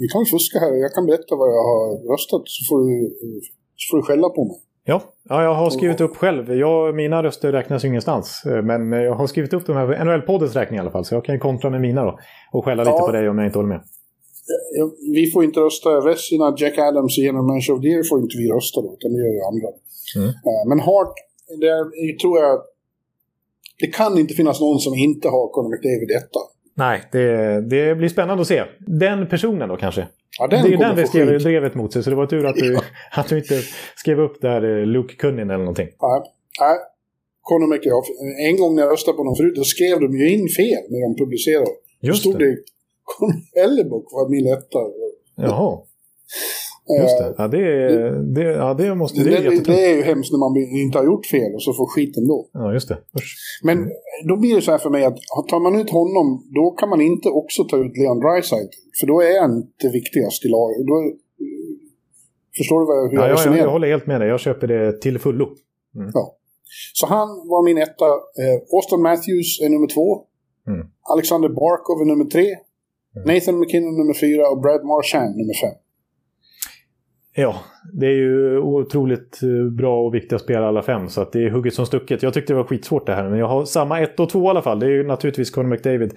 Vi kan väl fuska här. Jag kan berätta vad jag har röstat så får du, eh, så får du skälla på mig. Ja, ja, jag har skrivit upp själv. Jag, mina röster räknas ju ingenstans. eh, Men jag har skrivit upp de här NHL-poddens räkning i alla fall. Så jag kan kontra med mina då. Och skälla lite Ja. på dig om jag inte håller med. Ja, vi får inte rösta. Vessina, Jack Adams och General Manager of the Year får inte vi rösta då, utan det gör ju andra. Mm. Eh, Men Hart, det är, tror jag... Det kan inte finnas någon som inte har Conor McDavid etta. Nej, det, det blir spännande att se. Den personen då kanske? Ja, det är den vi skrev skit. drevet mot sig, så det var tur att du, att du inte skrev upp där eh, Luke Cunnin eller någonting. Nej, nej. Conor McDavid. En gång när jag röstade på dem förut, då skrev de ju in fel när de publicerade. Då Just stod det. Hellebuck var min etta. Jaha, just det. Ja, det, det, ja, det måste... Det Det, är det, är ju hemskt när man inte har gjort fel och så får skiten då. Ja, just det. Usch. Men då blir det så här för mig att tar man ut honom, då kan man inte också ta ut Leon Draisaitl. För då är han inte viktigast i laget. Förstår du vad, hur Ja, jag resonerar? jag, jag håller helt med dig. Jag köper det till fullo. Ja. Så han var min etta. Eh, Austin Matthews är nummer två. Mm. Alexander Barkov är nummer tre. Nathan McKinnon nummer fyra och Brad Marchand nummer fem. Ja, det är ju otroligt eh, bra och viktiga spelare alla fem. Så att det är hugget som stucket. Jag tyckte det var skitsvårt det här. Men jag har samma ett och två i alla fall. Det är ju naturligtvis Conor McDavid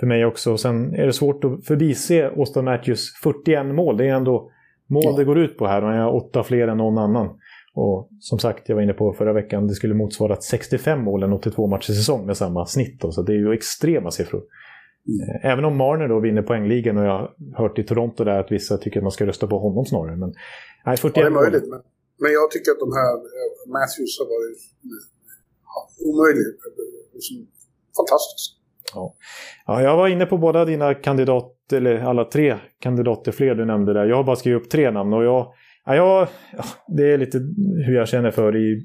för mig också. Och sen är det svårt att förbise Austin Matthews 41 mål. Det är ändå mål Ja. det går ut på här. Och jag har åtta fler än någon annan. Och som sagt, jag var inne på förra veckan, det skulle motsvara 65 mål en 82 matcher säsong med samma snitt. Då, så det är ju extrema siffror. Eh, Även om Marner då vinner poängligan och jag har hört i Toronto där att vissa tycker att man ska rösta på honom snarare. Men nej, 41 Ja, det är möjligt. Men, men jag tycker att de här eh, Matthews har varit eh, omöjliga. Liksom, fantastiskt. Ja, jag var inne på båda dina kandidater, eller alla tre kandidater fler du nämnde där. Jag har bara skrivit upp tre namn och jag, ja, ja, det är lite hur jag känner för i,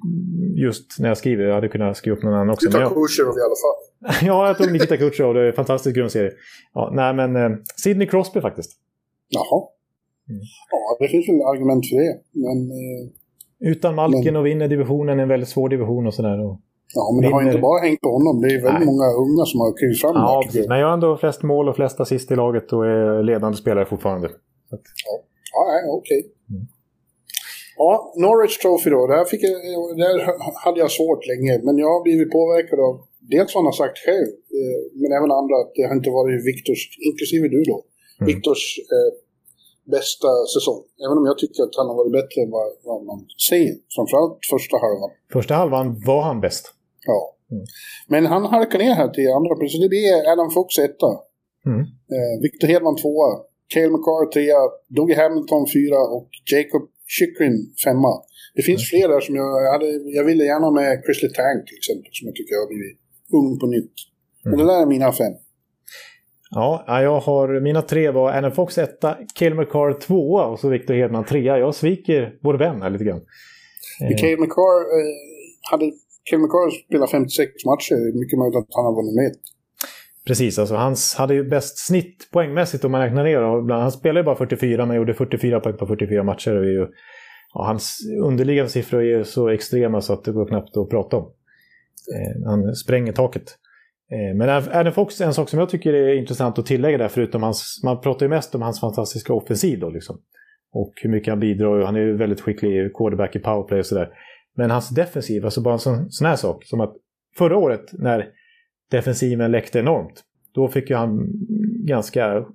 just när jag skriver. Jag hade kunnat skriva upp någon annan också. Du Men tar jag, Kucherov i alla fall. ja, jag tog Nikita Kucherov. Det är en fantastisk grundserie. Ja, nej, men eh, Sidney Crosby faktiskt. Jaha. Mm. Ja, det finns väl argument för det. Men, eh, Utan Malkin och vinner divisionen, en väldigt svår division och sådär. Och... ja, men det har inte bara hängt på honom. Det är väldigt Nej. många unga som har klivit fram Ja, precis. Men jag har ändå flest mål och flest assist i laget och är ledande spelare fortfarande. Ja, nej, okej. Mm. Ja, Norwich Trophy då. Där, fick jag, där hade jag svårt länge. Men jag har blivit påverkad av dels vad han har sagt själv, eh, men även andra, att det har inte varit Viktors, inklusive du då, Mm. Viktors eh, bästa säsong. Även om jag tycker att han har varit bättre än vad, vad man säger. Framförallt första halvan. Första halvan var han bäst. Ja. Mm. Men han halkar ner här till andra plats. Det blir Adam Fox etta. Mm. Eh, Victor Hedman tvåa. Cale McCarr trea. Dougie Hamilton fyra och Jacob Chychrun femma. Det finns fler där som jag hade... Jag ville gärna ha med Chrisley Tank till exempel. Som jag tycker har blivit ung på nytt. Men det där är mina fem. Ja, ja, jag har, mina tre var Adam Fox etta, Cale McCarr tvåa och så Victor Hedman trea. Jag sviker vår vän här lite grann. Mm. Cale McCarr... Eh, hade Cale McCarr spelat 56 matcher, mycket möjligt att han har vunnit med. Precis, alltså hans hade ju bäst snitt poängmässigt om man räknar ner. Och Han spelade ju bara 44 men gjorde 44 poäng på 44 matcher. Och ju, ja, hans underliggande siffror är ju så extrema så att det går knappt att prata om. Eh, han spränger taket. Eh, men Adam Fox en sak som jag tycker är intressant att tillägga där, förutom hans... Man pratar ju mest om hans fantastiska offensiv då liksom. Och hur mycket han bidrar. Han är ju väldigt skicklig quarterback i powerplay och sådär. Men hans defensiv, alltså bara en sån, sån här sak. Som att förra året när defensiven läckte enormt. Då fick ju han ganska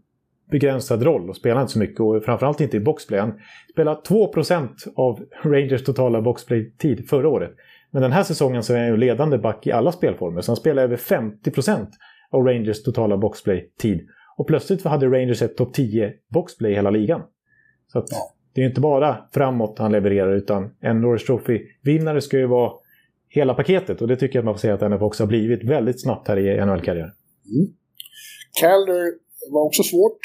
begränsad roll och spelade inte så mycket. Och framförallt inte i boxplay. Han spelade 2% av Rangers totala boxplay-tid förra året. Men den här säsongen så är han ju ledande back i alla spelformer. Så han spelar över 50% av Rangers totala boxplay-tid. Och plötsligt hade Rangers ett topp 10 boxplay i hela ligan. Så att Ja. det är ju inte bara framåt han levererar utan en Norris Trophy-vinnare ska ju vara hela paketet. Och det tycker jag att man får säga att NF också har blivit väldigt snabbt här i NHL-karriären. Calder var också svårt.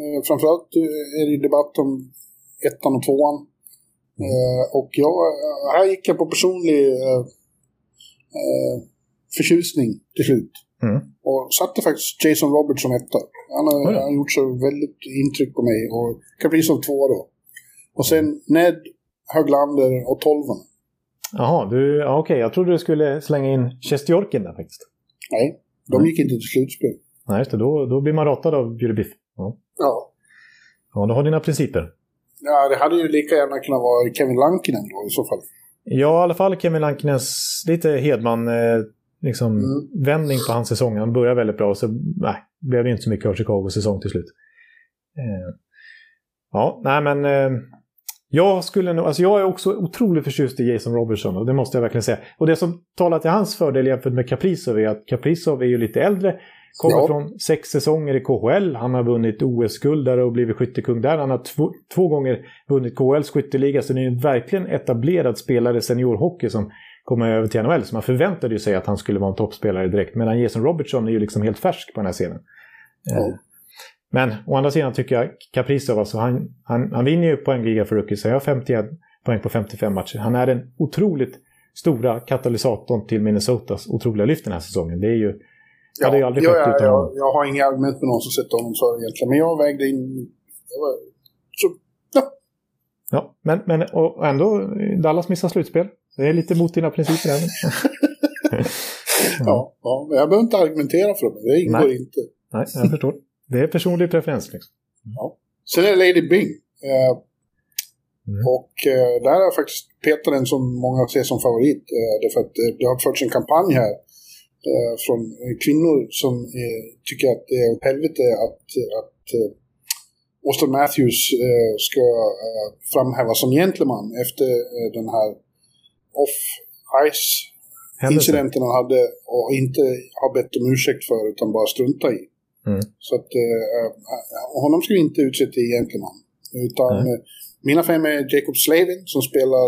Eh, framförallt eh, är det debatt om ettan och tvåan. Eh, och jag, här gick jag på personlig eh, förtjusning till slut. Mm. Och satte faktiskt Jason Roberts som etta. Han har, då. han gjort så väldigt intryck på mig. Och Kaprizov tvåa då. Och sen Ned, Höglander och Tolvan. Jaha, du, ja, okej. Jag trodde du skulle slänga in Sjestjorkin där faktiskt. Nej, de Mm. gick inte till slutspel. Nej, just det. Då, då blir man ratad av Bjurebiff. Ja. Ja. ja, du har dina principer. ja, det hade ju lika gärna kunnat vara Kevin Lankinen då i så fall. Ja, i alla fall Kevin Lankinens lite Hedman eh, liksom, Mm. vändning på hans säsong. Han började väldigt bra och så nej, blev det inte så mycket av Chicagos säsong till slut. Eh, ja, nej men... Eh, jag skulle nog, alltså jag är också otroligt förtjust i Jason Robertson och det måste jag verkligen säga. Och det som talar till hans fördel jämfört med Kaprizov är att Kaprizov är ju lite äldre. Kommer ja. från sex säsonger i KHL. Han har vunnit OS-guld där och blivit skyttekung där. Han har två, två gånger vunnit KHLs skytteliga. Så det är en verkligen etablerad spelare seniorhockey som kommer över till NHL. Så man förväntade ju sig att han skulle vara en toppspelare direkt. Medan Jason Robertson är ju liksom helt färsk på den här scenen. Ja. Men å andra sidan tycker jag Kaprizov, alltså han, han, han vinner ju poängliga för rookies. Jag har 51 poäng på 55 matcher. Han är den otroligt stora katalysatorn till Minnesotas otroliga lyft den här säsongen. Det är ju... Ja, hade ju aldrig skett ja, utan ja, Jag har inga argument med någon som sätter honom för egentligen. Men jag vägde in... Jag var, så, ja. Ja, men, men och ändå, Dallas missar slutspel. Det är lite mot dina principer även. ja, ja, men jag behöver inte argumentera för det. Det ingår Nej. inte. Nej, jag förstår. Det är personlig preferens. Liksom. Ja. Sen är det Lady Bing. Eh, mm. Och eh, där är faktiskt Peter den som många ser som favorit. Eh, därför att eh, det har förts en kampanj här eh, från kvinnor som eh, tycker att det är åt helvete att, att Austin Matthews ska framhävas som gentleman efter den här off-ice-incidenten han hade och inte har bett om ursäkt för utan bara strunta i. Mm. Så att eh, honom ska vi inte utse till gentleman. Utan mm. mina fem är Jacob Slavin som spelar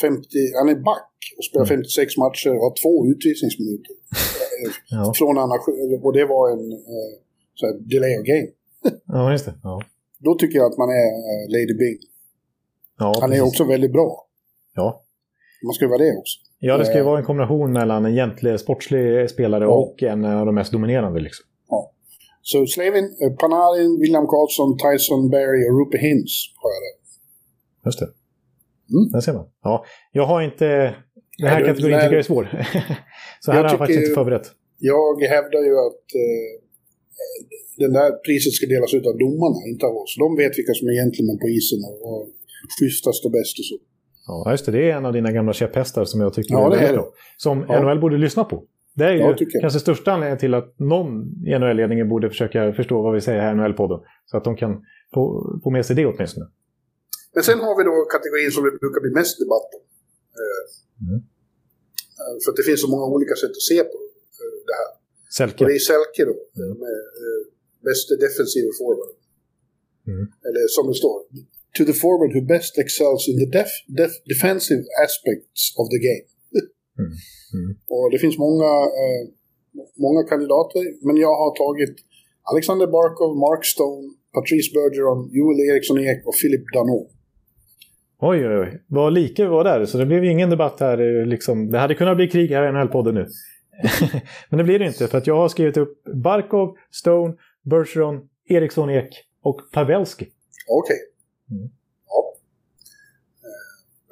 50, han är back och spelar mm. 56 matcher och har två utvisningsminuter. ja. Från Anna, och det var en eh, så här, delay of game. ja, just det. Ja. Då tycker jag att man är eh, Lady Bing. Ja, han är också väldigt bra. Ja. Man ska ju vara det också. Ja, det ska ju vara en kombination mellan en egentlig sportslig spelare ja. och en av de mest dominerande. Liksom. Så Slavin, eh, Panarin, William Karlsson, Tyson Berry och Rupe Hintz har jag där. Just det. Mm. Där ser man. Ja, jag har inte... Den här kategorin tycker jag är svår. Så här jag har jag faktiskt inte förberett. Jag hävdar ju att eh, den där priset ska delas ut av domarna, inte av oss. De vet vilka som är gentlemän på isen och, och schysstast och bäst och så. Ja, just det. Det är en av dina gamla käpphästar som jag tycker ja, är väldigt bra. Som ja. NHL borde lyssna på. Det är ju kanske största anledningen till att någon i NHL-ledningen borde försöka förstå vad vi säger här i NHL-podden. Så att de kan få, få med sig det åtminstone. Men sen har vi då kategorin som det brukar bli mest debatt om. Eh, mm. Eh, för att det finns så många olika sätt att se på eh, det här. Selke. Och det är Selke då, mm. med bästa defensiva forward. Mm. Eller som det står, to the forward who best excels in the def, def, defensive aspects of the game. Mm. Mm. Och det finns många, eh, många kandidater, men jag har tagit Alexander Barkov, Mark Stone, Patrice Bergeron, Joel Eriksson Ek och Philip Danot. Oj, oj, oj. Vad lika vi var där, så det blev ingen debatt här. Eh, liksom. Det hade kunnat bli krig här i NHL-podden nu. Men det blir det inte, för att jag har skrivit upp Barkov, Stone, Bergeron, Eriksson Ek och Pavelski. Okej. Okay. Mm.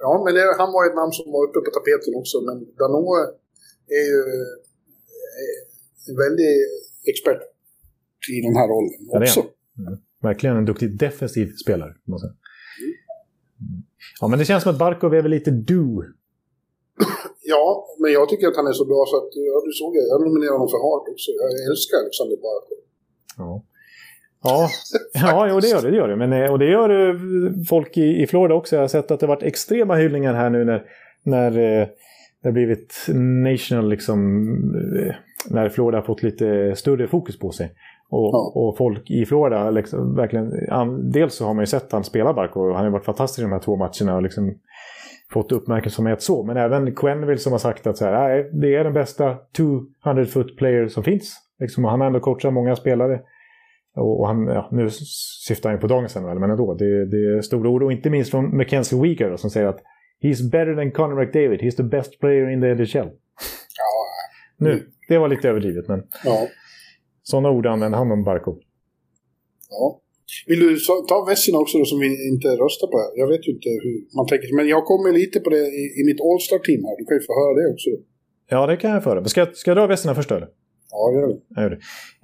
Ja, men det, han var ett namn som var uppe på tapeten också. Men Danoe är ju en väldig expert i den här rollen också. Ja, mm. Verkligen en duktig defensiv spelare. Måste. Mm. Ja, men det känns som att Barkov är väl lite du. ja, men jag tycker att han är så bra så att, ja, du såg det, jag nominerade honom för Hart också. Jag älskar Alexander Barkov. Ja. Ja, ja jo, det gör det. det, gör det. Men, eh, och det gör eh, folk i, i Florida också. Jag har sett att det har varit extrema hyllningar här nu när, när eh, det har blivit national, liksom, när Florida har fått lite större fokus på sig. Och, ja. och folk i Florida, liksom, verkligen, dels så har man ju sett han spela Barco och han har varit fantastisk i de här två matcherna och liksom fått uppmärksamhet så. Men även Quenneville som har sagt att så här, det är den bästa 200 foot player som finns. Liksom, han har ändå coachat många spelare. Och han, ja, nu syftar han på dagens NHL, men ändå. Det, det är stora ord. Och inte minst från Mackenzie Weegar som säger att He's better than Conor McDavid. He's the best player in the NHL. Ja. Nu, det var lite överdrivet, men ja. sådana ord använder han om Barkov. Ja. Vill du ta Vessina också då som vi inte röstar på? Jag vet ju inte hur man tänker. Men jag kommer lite på det i, i mitt All-Star-team här. Du kan ju få höra det också. Ja, det kan jag föra. Ska, ska jag dra Vessina först eller? Ja, gör det. Jag gör det.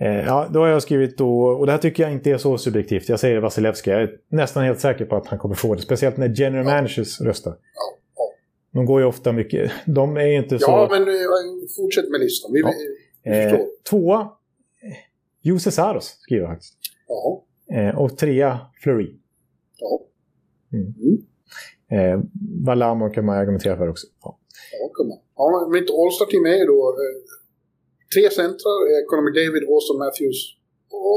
Eh, ja, då har jag skrivit då, och det här tycker jag inte är så subjektivt. Jag säger Vasilevski. Jag är nästan helt säker på att han kommer få det. Speciellt när general ja. managers röstar. Ja. ja. De går ju ofta mycket... De är inte så... Ja, men fortsätt med listan. Vi, ja. eh, tvåa. Jose Saros skriver jag faktiskt. Ja. Eh, och trea, Fleury. Ja. Mm. Mm. Eh, Valamo kan man argumentera för också. Ja. Ja, kan man. Ja, men mitt All-Star-team är ju då eh, tre centrar, Conor McDavid, Austin Matthews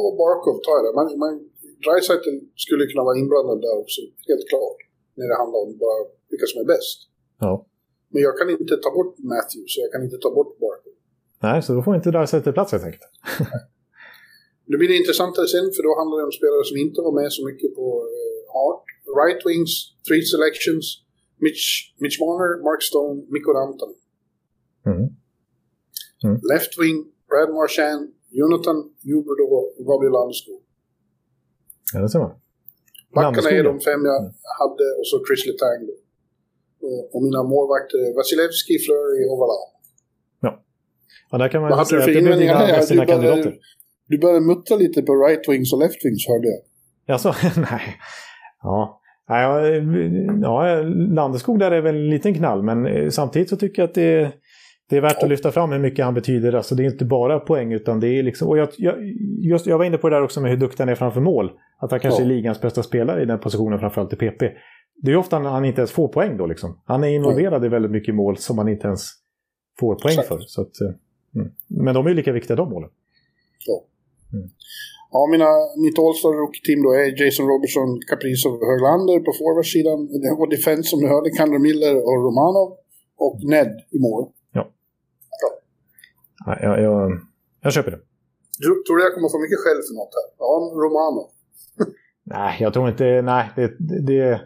och Barkov tar jag det. Man, man, Dreisaitl skulle kunna vara inblandad där också, helt klart. När det handlar om bara vilka som är bäst. ja. Men jag kan inte ta bort Matthews, och jag kan inte ta bort Barkov. Nej, så då får inte Dreisaitl plats helt enkelt. Det blir det intressantare sen, för då handlar det om spelare som inte var med så mycket på eh, Hart. Right Wings, Three Selections, Mitch, Mitch Marner, Mark Stone, Mikko Rantanen. Mm. Left Wing, Brad Marchand, Jonathan Huberdeau och Gabriel Landeskog. Ja, det ser man. Backarna är de fem jag hade och så Chris Letang. Och- Och mina målvakter är Vasilevski, Fleury och Valan. Ja, där kan man Vad säga att det invändningar dina, sina kandidater. Du började muttra lite på right wings och left wings hörde jag. Alltså, nej. Ja. Ja, ja, Landeskog där är väl en liten knall, men eh, samtidigt så tycker jag att det, det är värt att lyfta fram hur mycket han betyder. Alltså det är inte bara poäng, utan det är liksom... Och jag, jag, just, jag var inne på det där också med hur duktig han är framför mål. Att han kanske Ja. är ligans bästa spelare i den positionen, framförallt i PP. Det är ofta han inte ens får poäng då liksom. Han är involverad i väldigt mycket mål som han inte ens får poäng Exakt. för. Så att, eh, mm. Men de är ju lika viktiga de målen. Ja, mina, mitt All-Star Rookie-team då är Jason Robertson, Kaprizov och Höglander på forwardsidan. Och defense som du hörde, Kander Miller och Romanov. Och Ned i mål. Nej, jag, jag, jag köper det. Du, tror du jag kommer få mycket skäll för något här? Ja, Romanov. Nej, jag tror inte... Nej, det, det,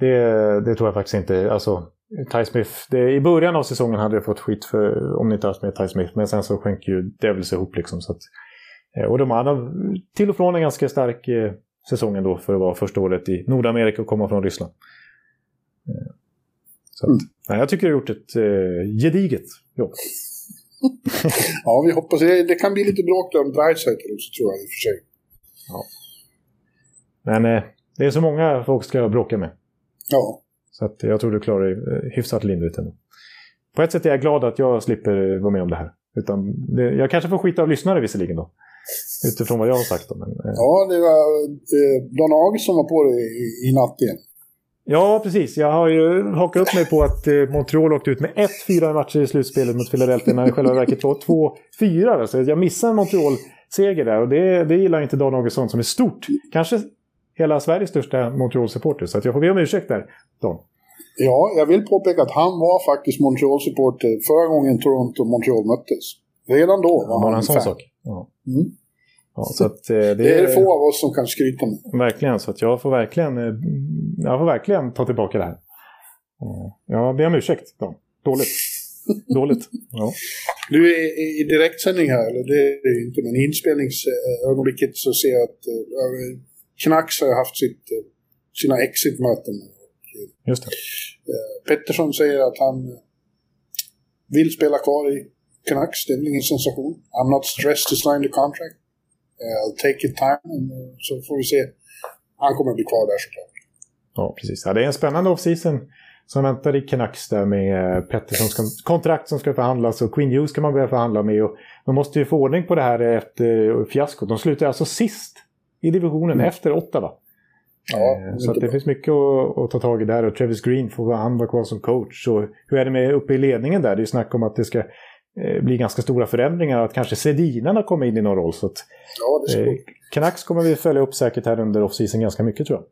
det, det tror jag faktiskt inte. Alltså, Ty Smith, det, I början av säsongen hade jag fått skit för om ni inte haft med Ty Smith. Men sen så sjönk ju Devils ihop liksom. Så att, eh, och de hade till och från en ganska stark eh, säsong ändå för att vara första året i Nordamerika och komma från Ryssland. Eh, Så att, Mm. nej, jag tycker du har gjort ett eh, gediget jobb. Ja, vi hoppas. Det, det kan bli lite bråk där om Dreisaitl också tror jag i och för sig. Men eh, det är så många folk ska bråka med. Ja. Så att jag tror du klarar dig eh, hyfsat lindrigt ändå. På ett sätt är jag glad att jag slipper vara med om det här. Utan det, jag kanske får skita av lyssnare visserligen då. Utifrån vad jag har sagt. Då, men, eh, Ja, det var eh, Don August var på det i, i natt igen. Ja, precis. Jag har ju hakat upp mig på att eh, Montreal åkte ut med 1-4 matcher i slutspelet mot Philadelphia när det i själva verket var 2-4. Alltså, jag missade en Montreal-seger där och det, det gillar inte Dan Augustsson som är stort. Kanske hela Sveriges största Montreal-supporter. Så att jag får be om ursäkt där, Dan. Ja, jag vill påpeka att han var faktiskt Montreal-supporter förra gången Toronto och Montreal möttes. Redan då var Bara han en fan. sak. Ja. Mm. Ja, så att, eh, det, Det är det få av oss som kan skryta med. Verkligen, så att jag får verkligen, eh, jag får verkligen ta tillbaka det här. Eh, Jag ber om ursäkt. Dan. Dåligt. Dåligt. Ja. Du är i- direktsändning här, eller det är det inte, men i inspelningsögonblicket så ser jag att uh, Knacks har haft sitt, sina exit-möten. Just det. Pettersson säger att han vill spela kvar i Canucks. Det är väl ingen sensation. I'm not stressed to sign the contract. Eh, I'll take it time. eh, Så får vi se. Han kommer att bli kvar där såklart. Ja, precis. Ja, det är en spännande offseason som väntar i Canucks där med eh, Petterssons kon- kontrakt som ska förhandlas och Quinn Hughes ska man börja förhandla med. Och man måste ju få ordning på det här efter fiaskot. De slutar alltså sist i divisionen efter Ottawa. Ja, Så det bra. finns mycket att, att ta tag i där. Och Travis Green får han vara kvar som coach. Och hur är det med uppe i ledningen där? Det är ju snack om att det ska eh, bli ganska stora förändringar. Att kanske Sedinarna kommer in i någon roll. Så att, Ja, eh. Canucks kommer vi följa upp säkert här under offseason ganska mycket tror jag.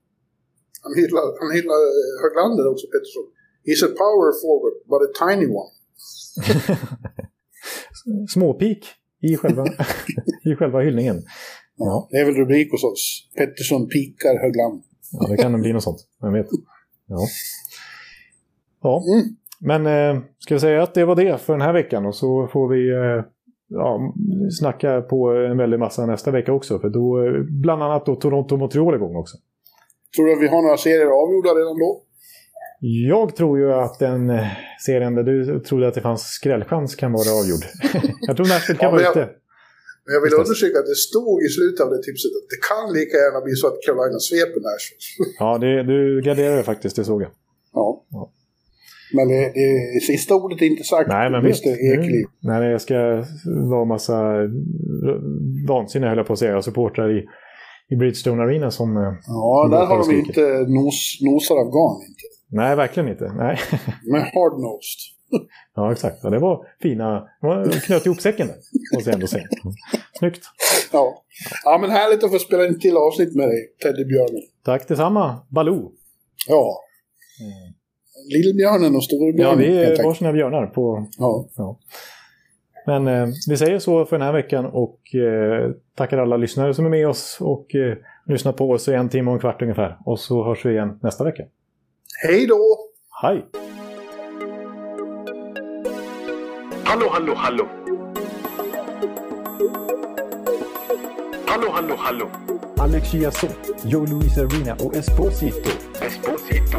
Han hyllar, han hyllar eh, Höglander också, Pettersson. He's a power forward, but a tiny one. Småpik i själva, i själva hyllningen. Ja. Det är väl rubrik hos oss. Pettersson pikar Höglander. ja, det kan bli något sånt. Vem vet. Ja. Ja, Mm. Men eh, ska vi säga att det var det för den här veckan och så får vi eh, ja, snacka på en väldig massa nästa vecka också. För då, eh, bland annat då Toronto-Montreal igång också. Tror du att vi har några serier avgjorda redan då? Jag tror ju att den eh, serien där du trodde att det fanns skrällchans kan vara avgjord. jag tror Nashville kan Ja, vara jag- ute. Men jag vill Just det. understryka att det stod i slutet av det tipset att det kan lika gärna bli så att Carolina sveper Nashville. Ja, det, du garderade faktiskt, det såg jag. ja. Ja. Men det, det, sista ordet är inte sagt. Nej, men visst. Ekeliv. Mm. Nej, det ska vara massa vansinne, höll jag på att säga, supportrar i, i Bridgestone Arena som... eh, Ja, där har de inte nos, nosar av garn inte. Nej, verkligen inte. Nej. De är hard-nosed. ja, exakt. Ja, det var fina... Var knöt ihop säcken där, måste jag ändå säga. Snyggt. Ja. ja, men härligt att få spela in till avsnitt med dig, Teddybjörnen. Tack detsamma, Baloo. Ja. Lillbjörnen och Ja, storebjörnen. vi helt är varsina björnar på... Ja. Ja. Men eh, vi säger så för den här veckan och eh, tackar alla lyssnare som är med oss och eh, lyssnar på oss i en timme och en kvart ungefär. Och så hörs vi igen nästa vecka. Hej då! Hej! Hallå, hallå, hallå. Hallå, hallå, hallå. Alex Chiazot, Joe Luis Arena och Esposito. Esposito.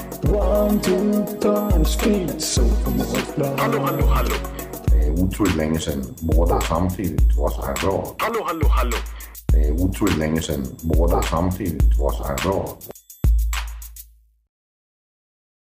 One, two, time, speed, so Hallå, hallå, hallå. Det är otroligt länge sedan båda samtidigt var så här bra. Hallå, hallå, hallå. Det är otroligt länge sedan båda samtidigt var så här bra.